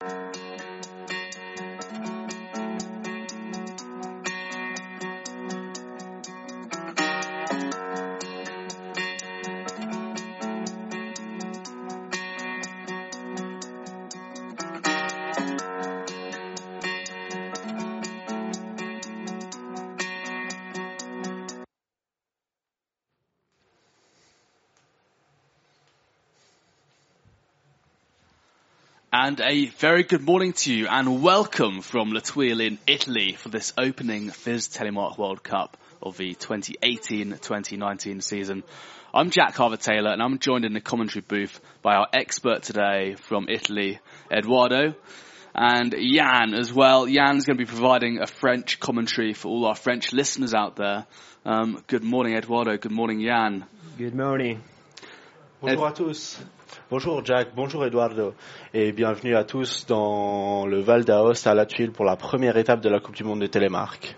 Música And a very good morning to you and welcome from La in Italy for this opening FIS Telemark World Cup of the 2018-2019 season. I'm Jack Harvey-Taylor and I'm joined in the commentary booth by our expert today from Italy, Eduardo, and Jan as well. Jan's going to be providing a French commentary for all our French listeners out there. Um, good morning, Eduardo. Good morning, Jan. Good morning. Bonjour à tous. Bonjour Jack, bonjour Eduardo et bienvenue à tous dans le Val d'Aoste à La Tuile pour la première étape de la Coupe du Monde de Télémark.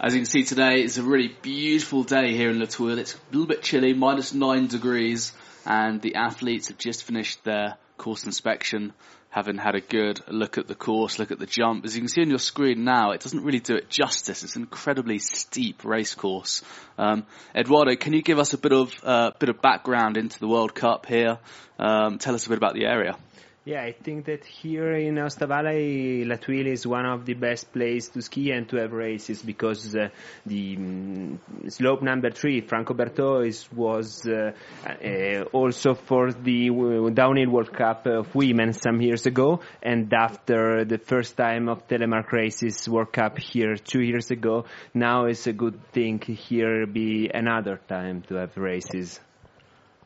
As you can see today, it's a really beautiful day here in La Thuile. It's a little bit chilly, minus nine degrees, and the athletes have just finished their course inspection having had a good look at the course, look at the jump. As you can see on your screen now, it doesn't really do it justice. It's an incredibly steep race course. Um, Eduardo, can you give us a bit of uh, bit of background into the World Cup here? Um, tell us a bit about the area. Yeah, I think that here in Aosta Valley, La Thuile is one of the best places to ski and to have races because uh, the um, slope number three, Franco Berthod, is, was uh, uh, also for the downhill World Cup of women some years ago, and after the first time of telemark races World Cup here two years ago, now it's a good thing here be another time to have races.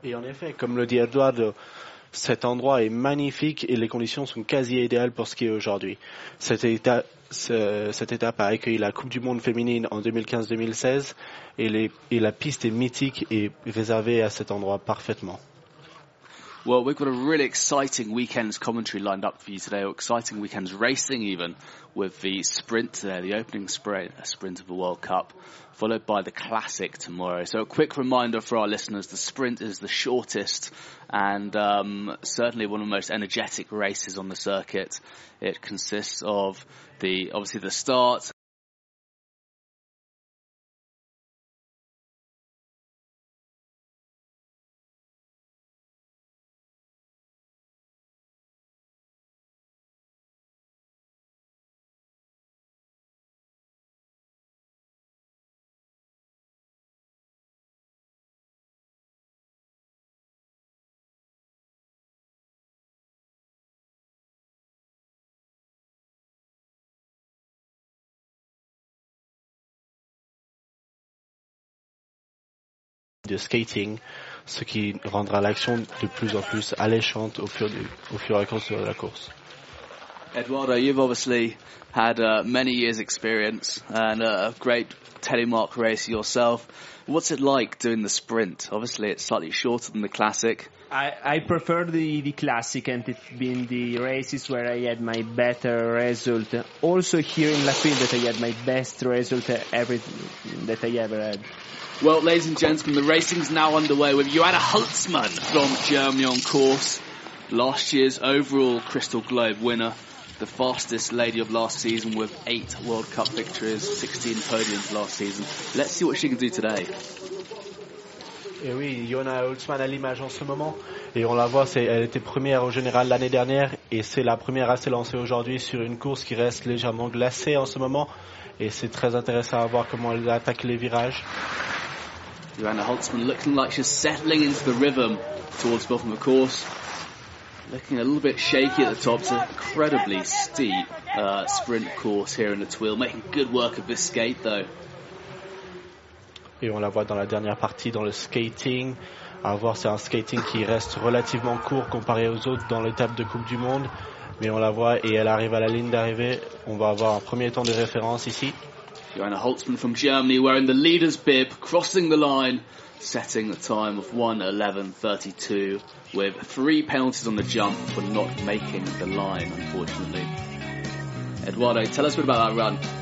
Et en effet, comme le dit Eduardo, cet endroit est magnifique et les conditions sont quasi idéales pour skier aujourd'hui. Cette, étape, cette étape a accueilli la Coupe du Monde féminine en 2015-2016 et, et la piste est mythique et réservée à cet endroit parfaitement. Well, we've got a really exciting weekend's commentary lined up for you today, or exciting weekend's racing even, with the sprint today, the opening sprint, sprint of the World Cup, followed by the classic tomorrow. So a quick reminder for our listeners, the sprint is the shortest and um, certainly one of the most energetic races on the circuit. It consists of the, obviously the start, de skating, ce qui rendra l'action de plus en plus alléchante au fur, du, au fur et à mesure de la course. Eduardo, you've obviously had uh, many years' experience and a great telemark race yourself. What's it like doing the sprint? Obviously, it's slightly shorter than the classic. I, I prefer the, the classic and it's been the races where I had my better result. Also here in La Thuile that I had my best result ever that I ever had. Well, ladies and gentlemen, the racing's now underway with Joanna Holzmann from Germany on course. Last year's overall Crystal Globe winner, the fastest lady of last season with eight World Cup victories, 16 podiums last season. Let's see what she can do today. Et oui, Joanna Holzmann à l'image en ce moment. Et on la voit, elle était première au général l'année dernière et c'est la première à se lancer aujourd'hui sur une course qui reste légèrement glacée en ce moment. Et c'est très intéressant à voir comment elle attaque les virages. Joanna Holzmann looking like she's settling into the rhythm towards the bottom of the course. Looking a little bit shaky at the top. It's an incredibly steep uh, sprint course here in the Thuile. Making good work of this skate though. Et on la voit dans la dernière partie dans le skating. À voir, c'est un skating qui reste relativement court comparé aux autres dans l'étape de Coupe du Monde. Mais on la voit et elle arrive à la ligne d'arrivée. On va avoir un premier temps de référence ici. Johanna Holzmann from Germany wearing the leader's bib, crossing the line, setting the time of 1.11.32 with three penalties on the jump for not making the line, unfortunately. Eduardo, tell us a bit about that run.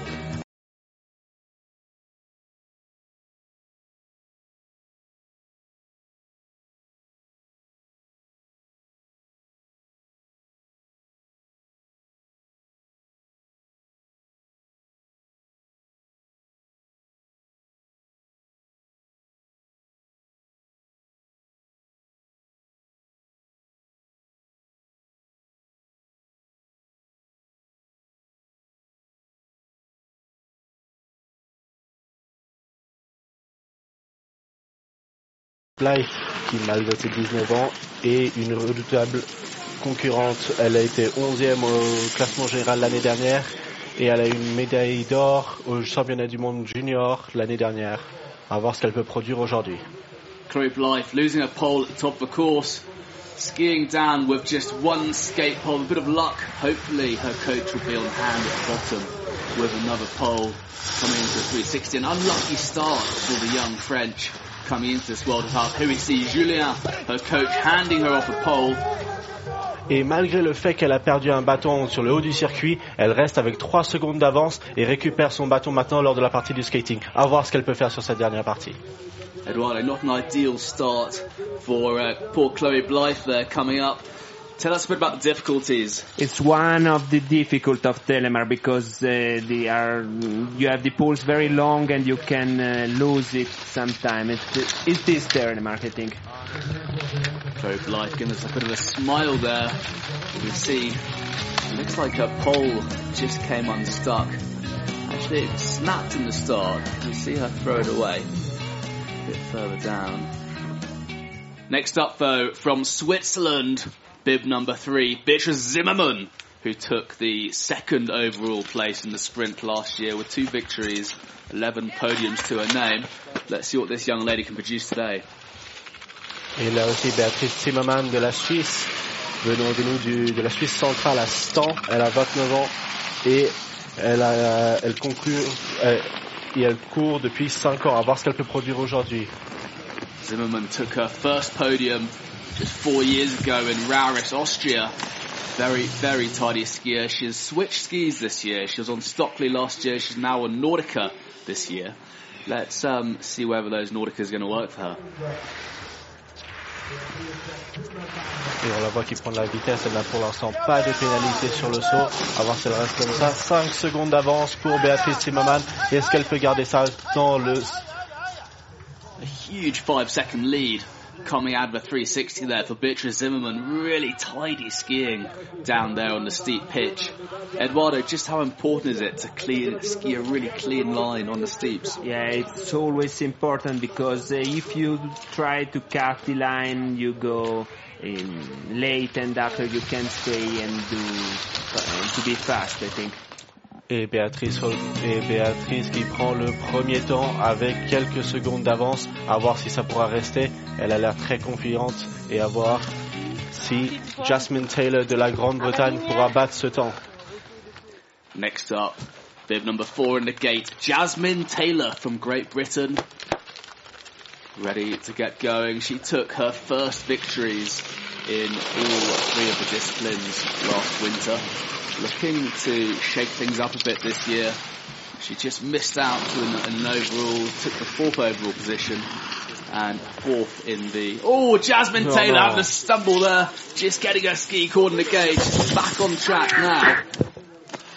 Blythe, qui malgré ses 19 ans est une redoutable concurrente. Elle a été 11e au classement général l'année dernière et elle a une médaille d'or au championnat du monde junior l'année dernière. On voir ce qu'elle peut produire aujourd'hui. Chloe Blythe losing a pole at the top of the course, skiing down with just one skate pole. A bit of luck. Hopefully her coach will be on hand at the bottom with another pole coming into the 360. An unlucky start for the young French coming into this World Cup. Here we see Julien, her coach, handing her off a pole. Et malgré le fait qu'elle a perdu un bâton sur le haut du circuit, elle reste avec 3 secondes d'avance et récupère son bâton maintenant lors de la partie du skating. À voir ce qu'elle peut faire sur cette dernière partie. Eduardo, not an ideal start for uh, poor Chloe Blythe there coming up. Tell us a bit about the difficulties. It's one of the difficult of Telemar because uh, they are you have the poles very long and you can uh, lose it sometime. It, it is Telemar, I think. Blythe giving us a bit of a smile there. You can see it looks like a pole just came unstuck. Actually, it snapped in the start. You see her throw it away. A bit further down. Next up, though, from Switzerland, bib number three, Beatrice Zimmermann, who took the second overall place in the sprint last year with two victories, 11 podiums to her name. Let's see what this young lady can produce today. Et là aussi Béatrice Zimmermann de la Suisse, venant de nous du, de la Suisse centrale à Stan. Elle a 29 ans et elle, a, elle conclut elle, et elle court depuis 5 ans. À voir ce qu'elle peut produire aujourd'hui. Zimmermann took her first podium just four years ago in Rauris, Austria. Very, very tidy skier. She has switched skis this year. She was on Stöckli last year. She's now on Nordica this year. Let's um, see whether those Nordicas are going to work for her. Et on la voit qui prend de la vitesse. Elle n'a pour l'instant pas de pénalité sur le saut. À voir si elle reste comme ça. 5 secondes d'avance pour Béatrice Zimmermann. Est-ce qu'elle peut garder ça dans le... A huge five second lead coming out of a 360 there for Beatrice Zimmermann. Really tidy skiing down there on the steep pitch. Eduardo, just how important is it to clean, ski a really clean line on the steeps? Yeah, it's always important because uh, if you try to cut the line, you go in late and after you can stay and do uh, to be fast, I think. Et Béatrice, et Béatrice qui prend le premier temps avec quelques secondes d'avance. À voir si ça pourra rester. Elle a l'air très confiante et à voir si Jasmine Taylor de la Grande-Bretagne pourra battre ce temps. Next up, bib number four in the gate, Jasmine Taylor from Great Britain. Ready to get going. She took her first victories in all three of the disciplines last winter. Looking to shake things up a bit this year. She just missed out to an, an overall, took the fourth overall position and fourth in the. Oh, Jasmine Oh, Taylor no. having a stumble there, just getting her ski caught in the gauge. Back on track now.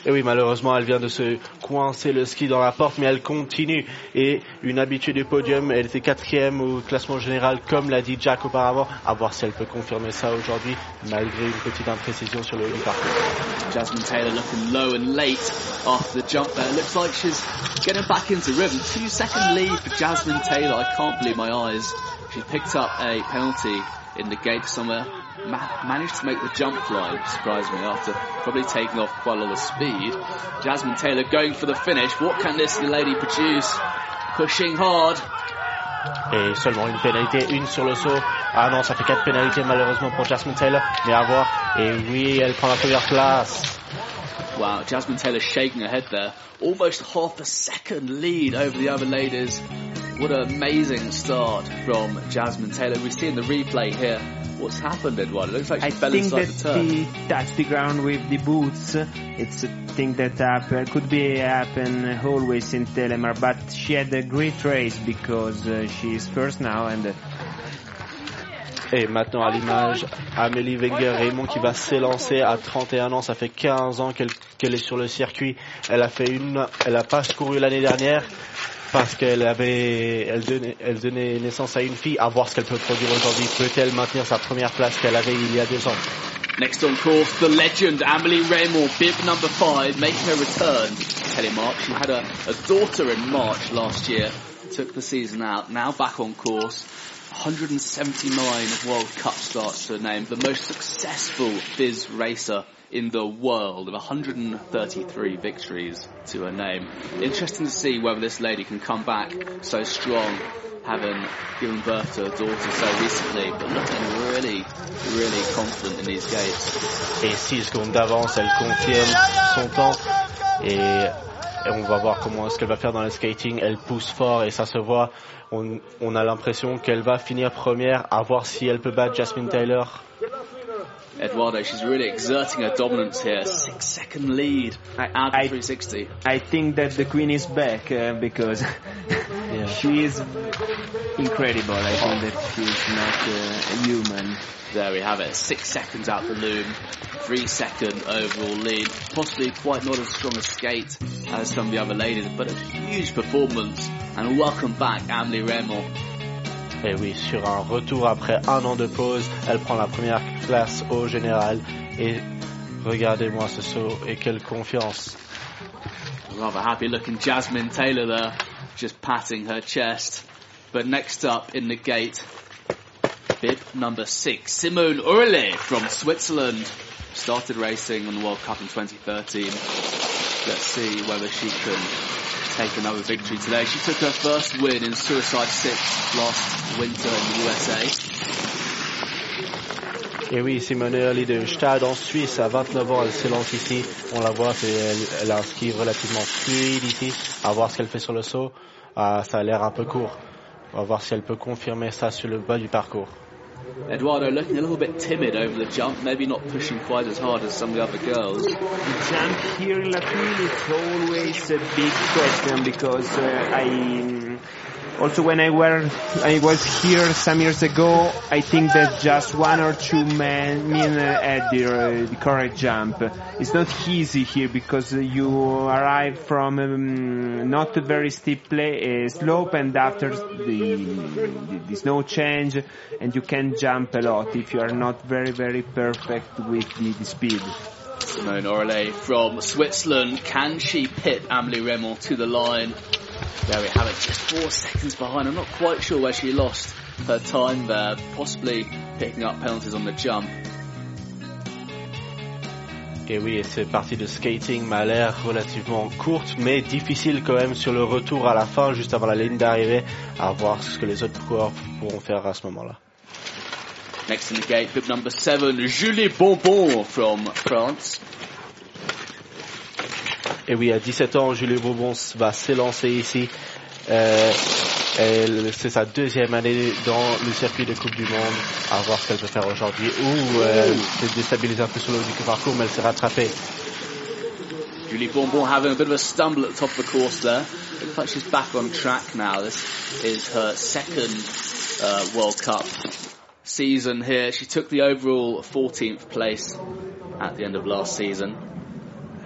Et oui, malheureusement, elle vient de se coincer le ski dans la porte, mais elle continue. Et une habituée du podium, elle était quatrième au classement général, comme l'a dit Jack auparavant. À voir si elle peut confirmer ça aujourd'hui, malgré une petite imprécision sur le parcours. Jasmine Taylor looking low and late after the jump there. Looks like she's getting back into rhythm. Two second lead for Jasmine Taylor. I can't believe my eyes. She picked up a penalty in the gate somewhere. Ma- managed to make the jump fly, surprised me after probably taking off quite a lot of speed. Jasmine Taylor going for the finish. What can this lady produce? Pushing hard. Et seulement une pénalité, une sur le saut. Ah non, ça fait quatre pénalités malheureusement pour Jasmine Taylor, mais à voir. Et oui, elle prend la première place. Wow, Jasmine Taylor shaking her head there. Almost half a second lead over the other ladies. What an amazing start from Jasmine Taylor. We see in the replay here what's happened, Edward. It looks like she I fell think inside that the turn. he touched the ground with the boots. It's a thing that happen, could be happen always in Telemar, but she had a great race because uh, she is first now and uh, Et maintenant à l'image, Amélie Wenger-Raymond qui va s'élancer à 31 ans. Ça fait 15 ans qu'elle qu'elle est sur le circuit. Elle a fait une, elle a pas couru l'année dernière parce qu'elle avait, elle donnait, elle donnait naissance à une fille. À voir ce qu'elle peut produire aujourd'hui. Peut-elle maintenir sa première place qu'elle avait il y a deux ans? Next on course, the legend Amelie Raymond, bib number five, making her return to Telemark. She had a, a daughter in March last year, took the season out, now back on course. 179 World Cup starts to name, the most successful FIS racer in the world, with 133 victories to her name. Interesting to see whether this lady can come back so strong, having given birth to a daughter so recently, but looking really, really confident in these gates. Et 6 secondes d'avance, elle confirme son temps et on va voir comment est-ce qu'elle va faire dans le skating. Elle pousse fort et ça se voit. On, a l'impression qu'elle va finir première, à voir si elle peut battre Jasmine Taylor. Eduardo, she's really exerting her dominance here. Six second lead I- out of I- 360. I think that the queen is back uh, because she is incredible. I think that she is not uh, a human. There we have it. Six seconds out the loom. Three second overall lead. Possibly quite not as strong a skate as some of the other ladies, but a huge performance. And welcome back, Amelie Reymond. Et oui, sur un retour après un an de pause, elle prend la première place au général. Et regardez-moi ce saut et quelle confiance. Rather happy looking Jasmine Taylor there, just patting her chest. But next up in the gate, bib number six, Simone Urle from Switzerland. Started racing on the World Cup in 2013. Let's see whether she can take another victory today. She took her first win in Suicide 6 last winter in the USA. Et oui, Simone Early de Stade en Suisse, à 29 ans, elle s'élance ici. On la voit, elle, elle a un ski relativement fluide ici. À voir ce qu'elle fait sur le saut. Ah, ça a l'air un peu court. On va voir si elle peut confirmer ça sur le bas du parcours. Eduardo looking a little bit timid over the jump, maybe not pushing quite as hard as some of the other girls. The jump here in Latin is always a big question because uh, I also when I were I was here some years ago, I think that just one or two men, men uh, the, uh, the correct jump. It's not easy here because you arrive from um, not a very steep play, uh, slope and after the, the, the snow change and you can jump a lot if you are not very very perfect with the, the speed. Simone Orele from Switzerland. Can she pit Amelie Remel to the line? There we have it, just four seconds behind. I'm not quite sure where she lost her time there, possibly picking up penalties on the jump. Et oui, cette partie de skating m'a l'air relativement courte, mais difficile quand même sur le retour à la fin, juste avant la ligne d'arrivée, à voir ce que les autres coureurs pourront faire à ce moment-là. Next in the gate, bib number seven, Julie Bonbon from France. Et oui, à 17 ans, Julie Bourbon va s'élancer ici. Euh, c'est sa deuxième année dans le circuit de Coupe du Monde. À voir ce qu'elle peut faire aujourd'hui. Ou euh, elle s'est déstabilisée un peu sur le haut du parcours, mais elle s'est rattrapée. Julie Bonbon having a bit of a stumble at the top of the course there. Looks like she's back on track now. This is her second uh, World Cup season here. She took the overall 14th place at the end of last season.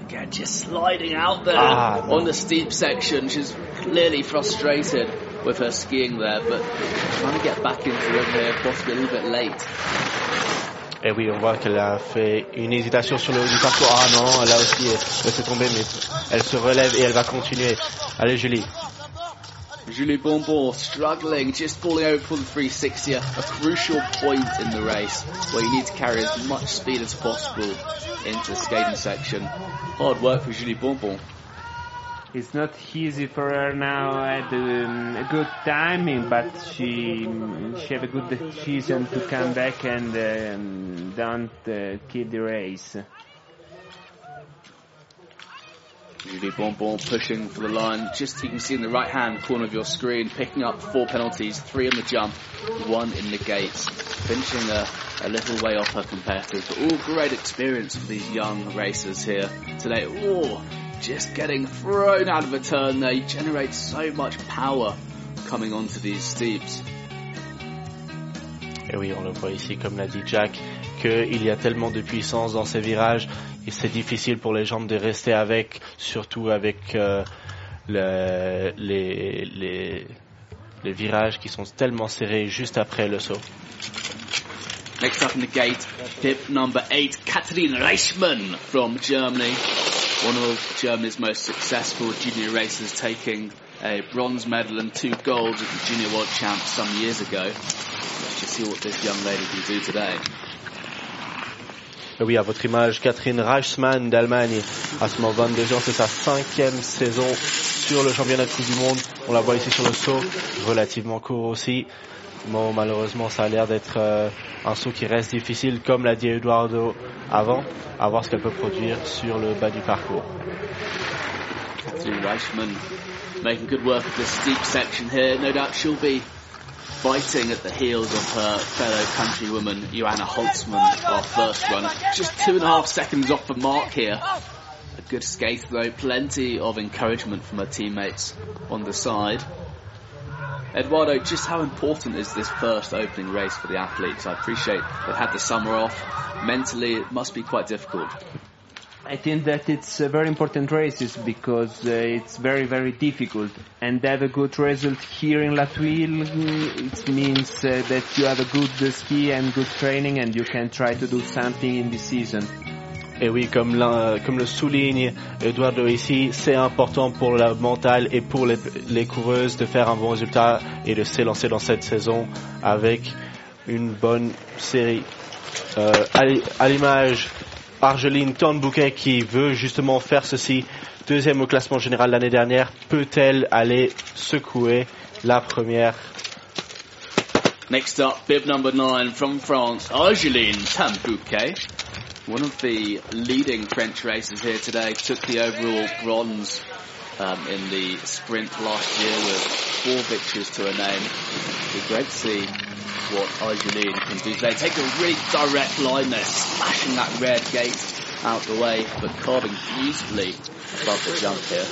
Again, just sliding out there Ah, no. on the steep section. She's clearly frustrated with her skiing there, but trying to get back into rhythm here, possibly a little bit late. Et oui, on voit qu'elle a fait une hésitation sur le haut du parcours. Ah non, là aussi, elle s'est tombée, mais elle se relève et elle va continuer. Allez, Julie. Julie Bonbon struggling, just falling over for the 360, a, crucial point in the race where you need to carry as much speed as possible into the skating section. Hard work for Julie Bonbon. It's not easy for her now at um, a good timing, but she she have a good decision to come back and um, don't uh, kill the race. Julie Bonbon pushing for the line, just you can see in the right hand corner of your screen, picking up four penalties, three on the jump, one in the gates, finishing a, a little way off her competitors. But all great experience for these young racers here today. Oh, just getting thrown out of a turn there. You generate so much power coming onto these steeps. Et oui, on le voit ici, comme l'a dit Jack, qu'il y a tellement de puissance dans ces virages et c'est difficile pour les jambes de rester avec, surtout avec euh, le- les, les, les virages qui sont tellement serrés juste après le saut. Next up in the gate, tip number eight, Katrin Reichmann from Germany. one of Germany's most successful junior racers taking a bronze medal and two golds at the Junior World Champs some years ago. Let's just see what this young lady can do today. Oui, à votre image, Catherine Reichsmann d'Allemagne, à seulement 22 ans, c'est sa cinquième saison sur le championnat de Coupe du Monde. On la voit ici sur le saut, relativement court aussi. Bon, malheureusement, ça a l'air d'être euh, un saut qui reste difficile, comme l'a dit Eduardo avant, à voir ce qu'elle peut produire sur le bas du parcours. Catherine making good work of this section here. No doubt she'll be fighting at the heels of her fellow countrywoman Johanna Holzmann, our first run. Just two and a half seconds off the mark here. A good skate though, plenty of encouragement from her teammates on the side. Eduardo, just how important is this first opening race for the athletes? I appreciate they've had the summer off. Mentally, it must be quite difficult. I think that it's a very important races because uh, it's very very difficult and have a good result here in La Tuile it means uh, that you have a good ski and good training and you can try to do something in the season. Et oui, comme, comme le souligne Eduardo ici, c'est important pour la mentale et pour les, les coureuses de faire un bon résultat et de s'élancer dans cette saison avec une bonne série. Euh, à l'image Argeline Thornbouquet qui veut justement faire ceci, deuxième au classement général l'année dernière, peut-elle aller secouer la première? Next up, bib number nine from France, Argeline Tambouquet. One of the leading French racers here today took the overall bronze um, in the sprint last year with four victories to her name. Be great to what Argeline can do today. Take a really direct line there, smashing that red gate out the way, but carving beautifully above the jump here.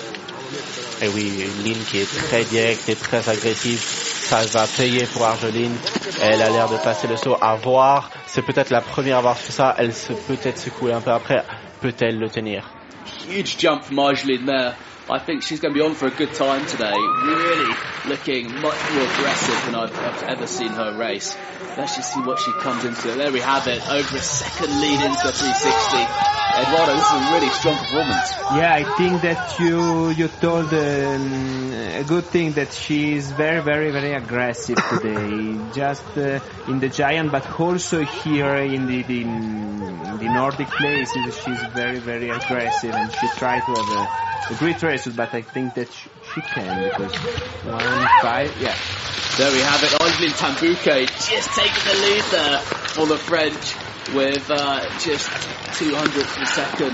Et oui, une ligne qui est très directe et très agressive. Ça va payer pour Argeline. Elle a l'air de passer le saut à voir. C'est peut-être la première à avoir fait ça. Elle se peut-être secouer un peu après. Peut-elle le tenir? Huge jump from Argeline there. I think she's going to be on for a good time today. Really looking much more aggressive than I've, I've, ever seen her race. Let's just see what she comes into. There we have it. Over a second lead into 360. Eduardo, this is a really strong performance. Yeah, I think that you you told um, a good thing that she is very, very, very aggressive today. Just uh, in the giant, but also here in the, the, the Nordic places, she's very, very aggressive, and she tried to have a, a great race. But I think that she, she can because one five, yeah. There we have it. Angeline Tan-Bouquet just taking the lead there for the French with uh, just 200 per second.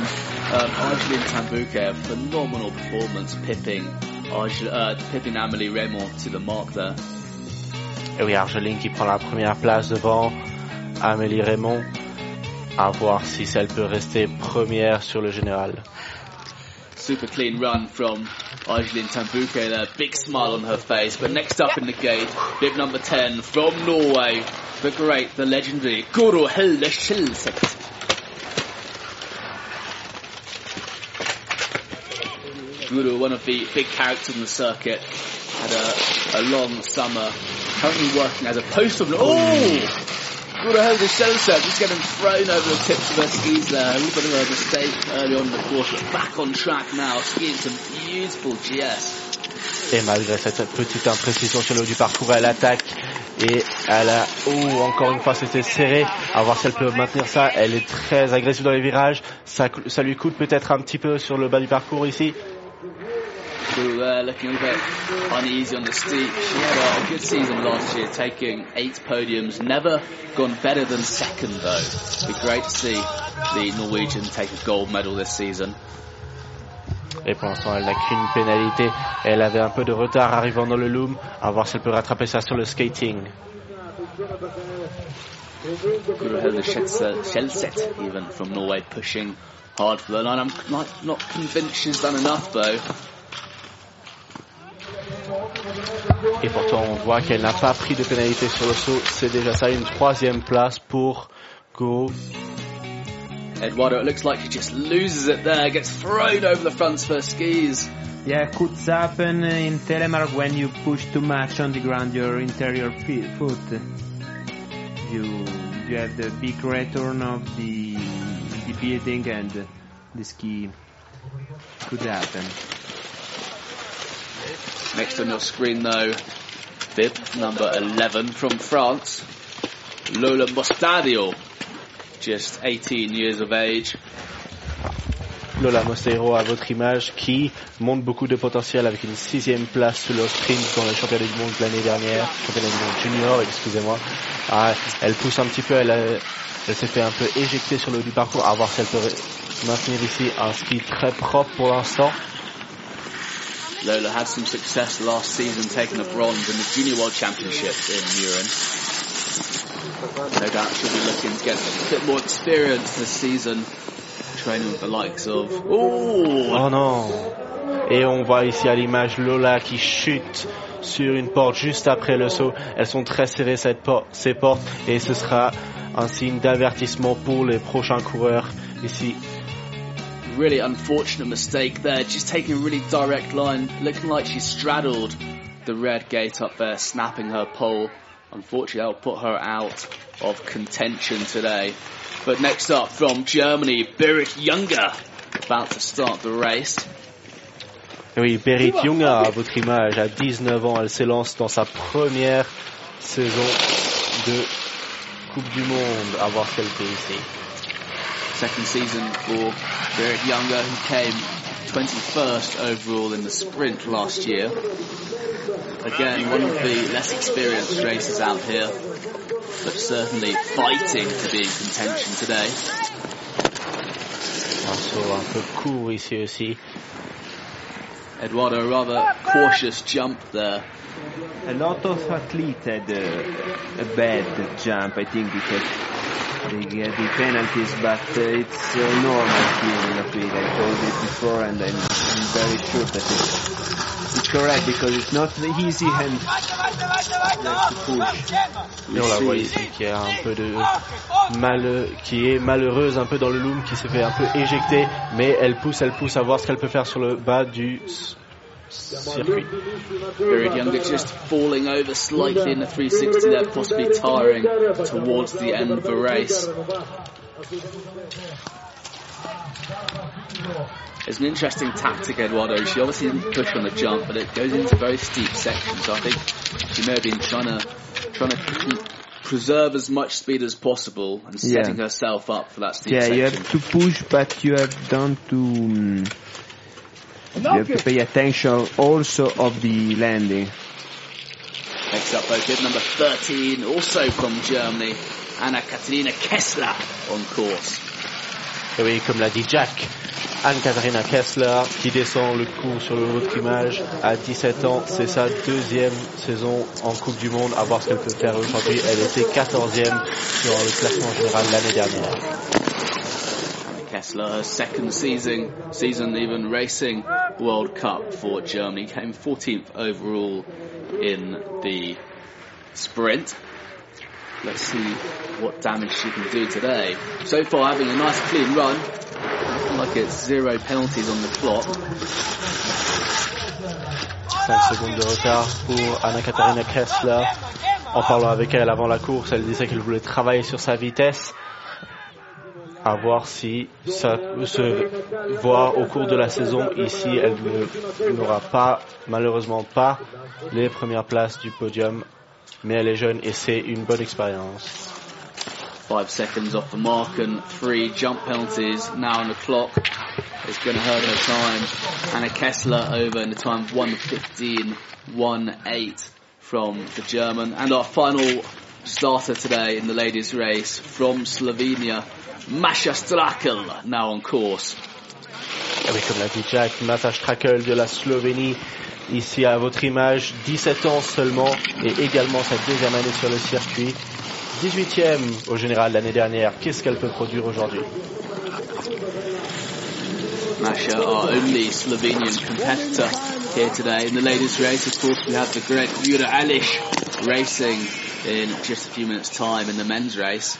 Um, Angeline a phenomenal performance, pipping, uh, pipping Amélie Reymond to the mark there. Et oui, Argeline qui prend la première place devant Amélie Reymond. À voir si elle peut rester première sur le général. Super clean run from Argeline Tan-Bouquet there. Big smile on her face. But next up in the gate, bib number 10 from Norway. The great, the legendary Guru Hilde Skilseth. Guru, one of the big characters in the circuit, had a, a long summer. Currently working as a postal. Oh! Guru shell set, just getting thrown over the tips of her skis there. A little bit of a mistake early on in the course, but back on track now, skiing some beautiful GS. Et malgré cette petite imprécision sur le haut du parcours, elle attaque et elle a, oh, encore une fois, c'était serré. À voir si elle peut maintenir ça. Elle est très agressive dans les virages. Ça, ça lui coûte peut-être un petit peu sur le bas du parcours ici. Who there looking a bit uneasy on the steep. She had a good season last year, taking eight podiums. Never gone better than second though. It'd be great to see the Norwegian take a gold medal this season. Et pour l'instant, elle n'a qu'une pénalité. Elle avait un peu de retard arrivant dans le loom. À voir si elle peut rattraper ça sur le skating. Guruhilde Skjelset, even from Norway, pushing hard for the line. I'm not, not convinced she's done enough though. Et pourtant, on voit qu'elle n'a pas pris de pénalité sur le saut. C'est déjà ça, une troisième place pour Go. Eduardo, it looks like he just loses it there, gets thrown over the front for skis. Yeah, could happen in telemark when you push too much on the ground your interior foot. You you have the big return of the the building and the ski could happen. Next on your screen though, bib number 11 from France, Lola Mostadio, just 18 years of age. Lola Mosteiro à votre image qui montre beaucoup de potentiel avec une sixième place sur le sprint dans le championnat du monde l'année dernière, championnat du monde junior, excusez-moi. Ah, elle pousse un petit peu, elle, elle s'est fait un peu éjecter sur le du parcours, à voir si elle peut maintenir ici un ski très propre pour l'instant. Lola had some success last season, taking a bronze in the Junior World Championship in Murin. No doubt she'll be looking to get a bit more experience this season, training with the likes of. Ooh, Oh non Et on voit ici à l'image Lola qui chute sur une porte juste après le saut. Elles sont très serrées ces portes et ce sera un signe d'avertissement pour les prochains coureurs ici. Really unfortunate mistake there. Just taking a really direct line, looking like she straddled the red gate up there, snapping her pole. Unfortunately, that'll put her out of contention today. But next up from Germany, Berit Younger, about to start the race. Oui, Berit Junger à votre image, à 19 ans, elle s'élance dans sa première saison de Coupe du Monde. À voir ce qu'elle fait ici. Second season for Berit Younger, who came 21st overall in the sprint last year. Again, one of the less experienced racers out here, but certainly fighting to be in contention today. Un saut un peu court ici aussi. Eduardo, a rather cautious jump there. A lot of athletes had uh, a bad jump, I think, because they get the penalties, but uh, it's uh, normal here in Latvia. I told it before, and I'm, I'm very sure that it's, it's correct because it's not easy and. Et on la voit ici qui a un peu de mal, qui est malheureuse un peu dans le loom, qui s'est fait un peu éjecter, mais elle pousse, elle pousse à voir ce qu'elle peut faire sur le bas du Berit Younger just falling over slightly in the 360 there, possibly tiring towards the end of the race. It's an interesting tactic, Eduardo. She obviously didn't push on the jump, but it goes into very steep sections. So I think she may have been trying to trying to preserve as much speed as possible and Yeah. setting herself up for that steep section. Yeah, you have to push, but you have done to. Um, you have to pay attention also of the landing. Next up, though, number 13, also from Germany, Anna Katarina Kessler on course. Et oui, comme l'a dit Jack, Anne-Katharina Kessler qui descend le cours sur le votre image à 17 ans, c'est sa deuxième saison en Coupe du Monde. À voir ce qu'elle peut faire aujourd'hui. Elle était 14e sur le classement général l'année dernière. Kessler, second season, season even racing World Cup for Germany, came 14th overall in the sprint. Let's see what damage she can do today. So far, having a nice clean run. Looking like it's zero penalties on the clock. 5 secondes de retard pour Anna-Katharina Kessler. En parlant avec elle avant la course, elle disait qu'elle voulait travailler sur sa vitesse. À voir si ça se voir au cours de la saison. Ici, elle n'aura pas, malheureusement pas, les premières places du podium. Mais elle est jeune et c'est une bonne expérience. Five seconds off the mark and three jump penalties now on the clock. It's going to hurt her time. Anna Kessler over in the time of 1.15, 1.8 from the German. And our final starter today in the ladies race from Slovenia, Masha Strakel, now on course. Et oui, comme l'a dit Jack, Mata Strakel de la Slovénie, ici à votre image, 17 ans seulement et également sa deuxième année sur le circuit. 18e au général l'année dernière. Qu'est-ce qu'elle peut produire aujourd'hui? Masha, our only Slovenian competitor here today. In the ladies race, of course, we have the great Jura Alish racing in just a few minutes time in the men's race.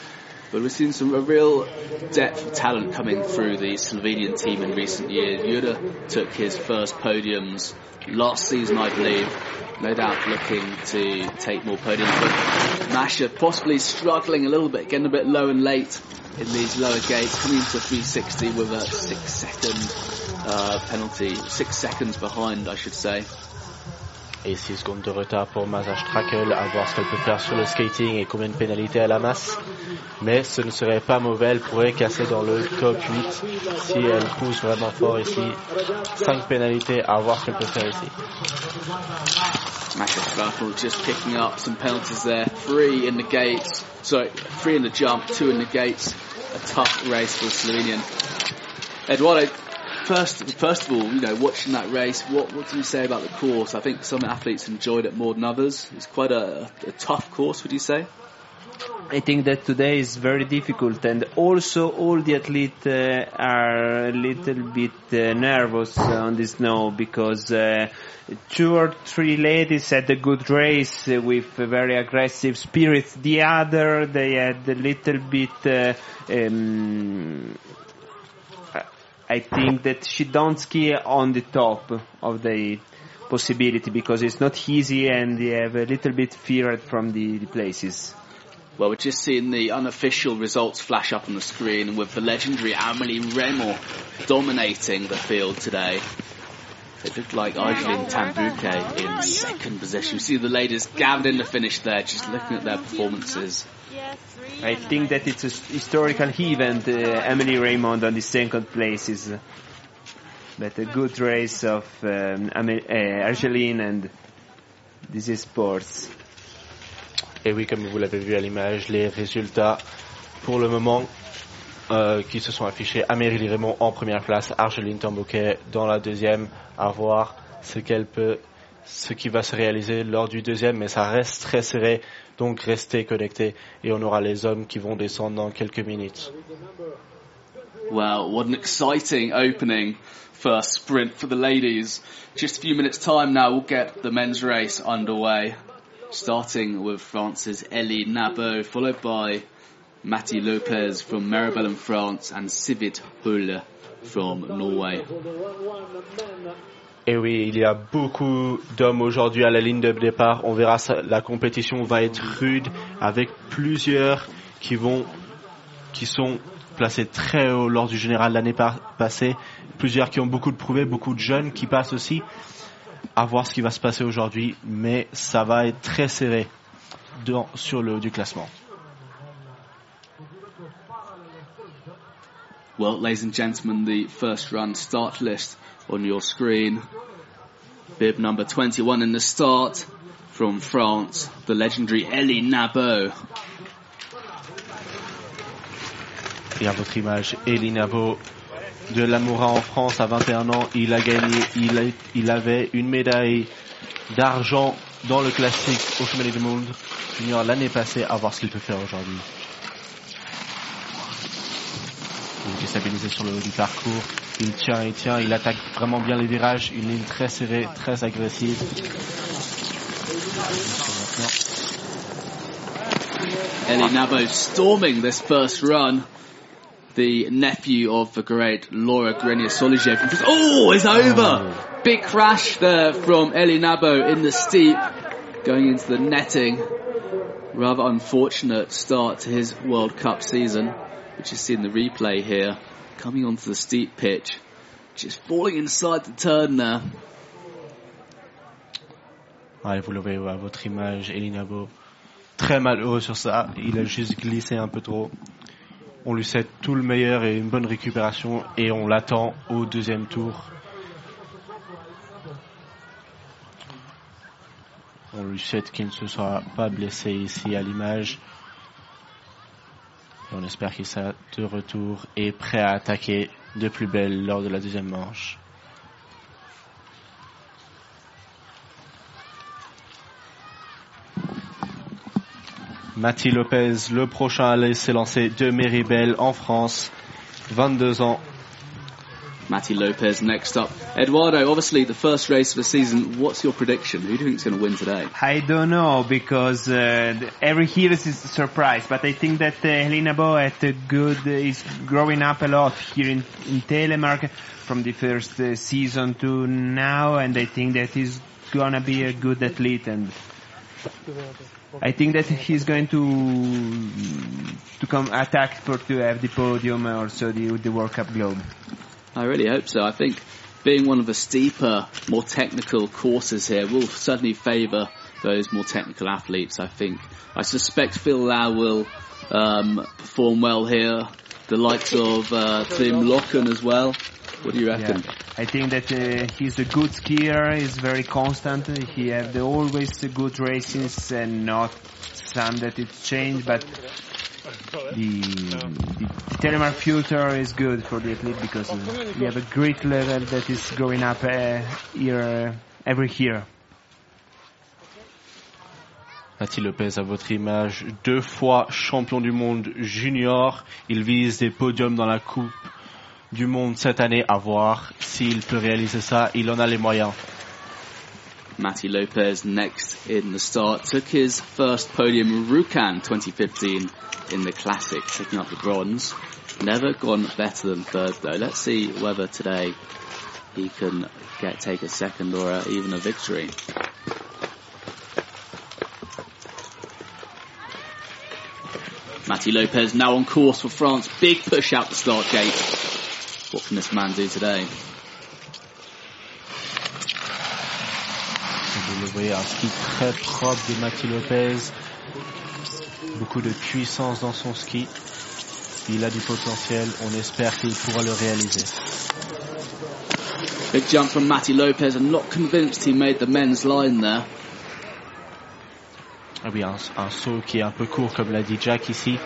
But we've seen some a real depth of talent coming through the Slovenian team in recent years. Jura took his first podiums last season, I believe. No doubt looking to take more podiums, but Masha possibly struggling a little bit, getting a bit low and late in these lower gates, coming into 360 with a six second uh, penalty, six seconds behind, I should say. Et 6 secondes de retard pour Maza Strakel à voir ce qu'elle peut faire sur le skating et combien de pénalités elle amasse. Mais ce ne serait pas mauvais, elle pourrait casser dans le top 8 si elle pousse vraiment fort ici. 5 pénalités à voir ce qu'elle peut faire ici. Just picking up some penalties there. Three in the gates, sorry, three in the jump, two in the gates. A tough race for Slovenian. Eduardo, first, first of all, you know, watching that race, what, what do you say about the course? I think some athletes enjoyed it more than others. It's quite a, a tough course, would you say? I think that today is very difficult, and also all the athletes uh, are a little bit uh, nervous on the snow because uh, two or three ladies had a good race with a very aggressive spirit. The other, they had a little bit. Uh, um, I think that she don't ski on the top of the possibility because it's not easy and they have a little bit feared from the, the places. Well, we're just seeing the unofficial results flash up on the screen with the legendary Amelie Reymond dominating the field today. It looked like Argeline Tan-Bouquet in oh, second position. You see the ladies gathered in the finish there, just looking at their performances. I think that it's a historical event. Uh, Emily Reymond on the second place is, uh, but a good race of um, uh, Argeline and this is sports. Et oui, comme vous l'avez vu à l'image, les résultats pour le moment euh, qui se sont affichés. Amélie Raymond en première place, Argeline Tambouquet dans la deuxième. À voir ce qu'elle peut, ce qui va se réaliser lors du deuxième, mais ça reste très serré. Donc restez connectés et on aura les hommes qui vont descendre dans quelques minutes. Wow, what an exciting opening first sprint for the ladies. Just a few minutes time now, we'll get the men's race underway. Starting with France's Ellie Nabo, followed by Matti Lopez from Maribel in France and Sivit Hulle from Norway. Et oui, il y a beaucoup d'hommes aujourd'hui à la ligne de départ. On verra, la compétition va être rude avec plusieurs qui vont, qui sont placés très haut lors du général l'année passée. Plusieurs qui ont beaucoup de prouvés, beaucoup de jeunes qui passent aussi. À voir ce qui va se passer aujourd'hui, mais ça va être très serré dans, sur le haut du classement. Well, ladies and gentlemen, the first run start list on your screen. Bib number 21 in the start from France, the legendary Elie Nabo. Et à votre image, Elie Nabo de l'Amoura en France à 21 ans, il a gagné, il, avait une médaille d'argent dans le classique au Championnat du Monde junior l'année passée, à voir ce qu'il peut faire aujourd'hui. Il est déstabilisé sur le haut du parcours. Il tient, il tient, il attaque vraiment bien les virages. Une ligne très serrée, très agressive. Elie Nabo storming this first run. The nephew of the great Laura Grenier Solijev. Oh, it's over! Oh. Big crash there from Elie Nabo in the steep, going into the netting. Rather unfortunate start to his World Cup season, which is seen the replay here. Coming onto the steep pitch, just falling inside the turn. Ouais, vous le voyez à votre image, Elie Nabo. Très malheureux sur ça. Il a juste glissé un peu trop. On lui souhaite tout le meilleur et une bonne récupération et on l'attend au deuxième tour. On lui souhaite qu'il ne se soit pas blessé ici à l'image. On espère qu'il sera de retour et prêt à attaquer de plus belle lors de la deuxième manche. Mati Lopez, le prochain à laisser lancer de Meribel en France, 22 ans. Matti Lopez next up. Eduardo, obviously the first race of the season. What's your prediction? Who do you think is going to win today? I don't know because uh, every year is a surprise, but I think that uh, Helena Bo at a good is growing up a lot here in, in Telemark from the first uh, season to now, and I think that he's gonna be a good athlete and. I think that he's going to to come attack for to have the podium or also the the World Cup globe. I really hope so. I think being one of the steeper, more technical courses here will certainly favour those more technical athletes. I think. I suspect Phil Lau will um, perform well here. The likes of uh, Trym Løken as well. What do you reckon? Yeah. I think that uh, he's a good skier. He's very constant. He the, always good races and not some that it changed, but the, the telemark future is good for the athlete because uh, we have a great level that is going up uh, year, every year. Mathieu Lopez, à votre image, deux fois champion du monde junior. Il vise des podiums dans la Coupe du monde cette année à voir s'il peut réaliser ça. Il en a les moyens. Matty Lopez next in the start took his first podium in Rjukan 2015 in the classic, picking up the bronze. Never gone better than third though. Let's see whether today he can get take a second or a, even a victory. Matty Lopez now on course for France. Big push out the start gate. What can this man do today? Vous le voyez, un ski très propre de Lopez. Beaucoup de puissance dans son ski. Il a du potentiel. On espère qu'il pourra le réaliser. Big jump from Matty Lopez. I'm not convinced he made the men's line there. Ah oui, un, un saut qui est un peu court, comme l'a dit Jack ici.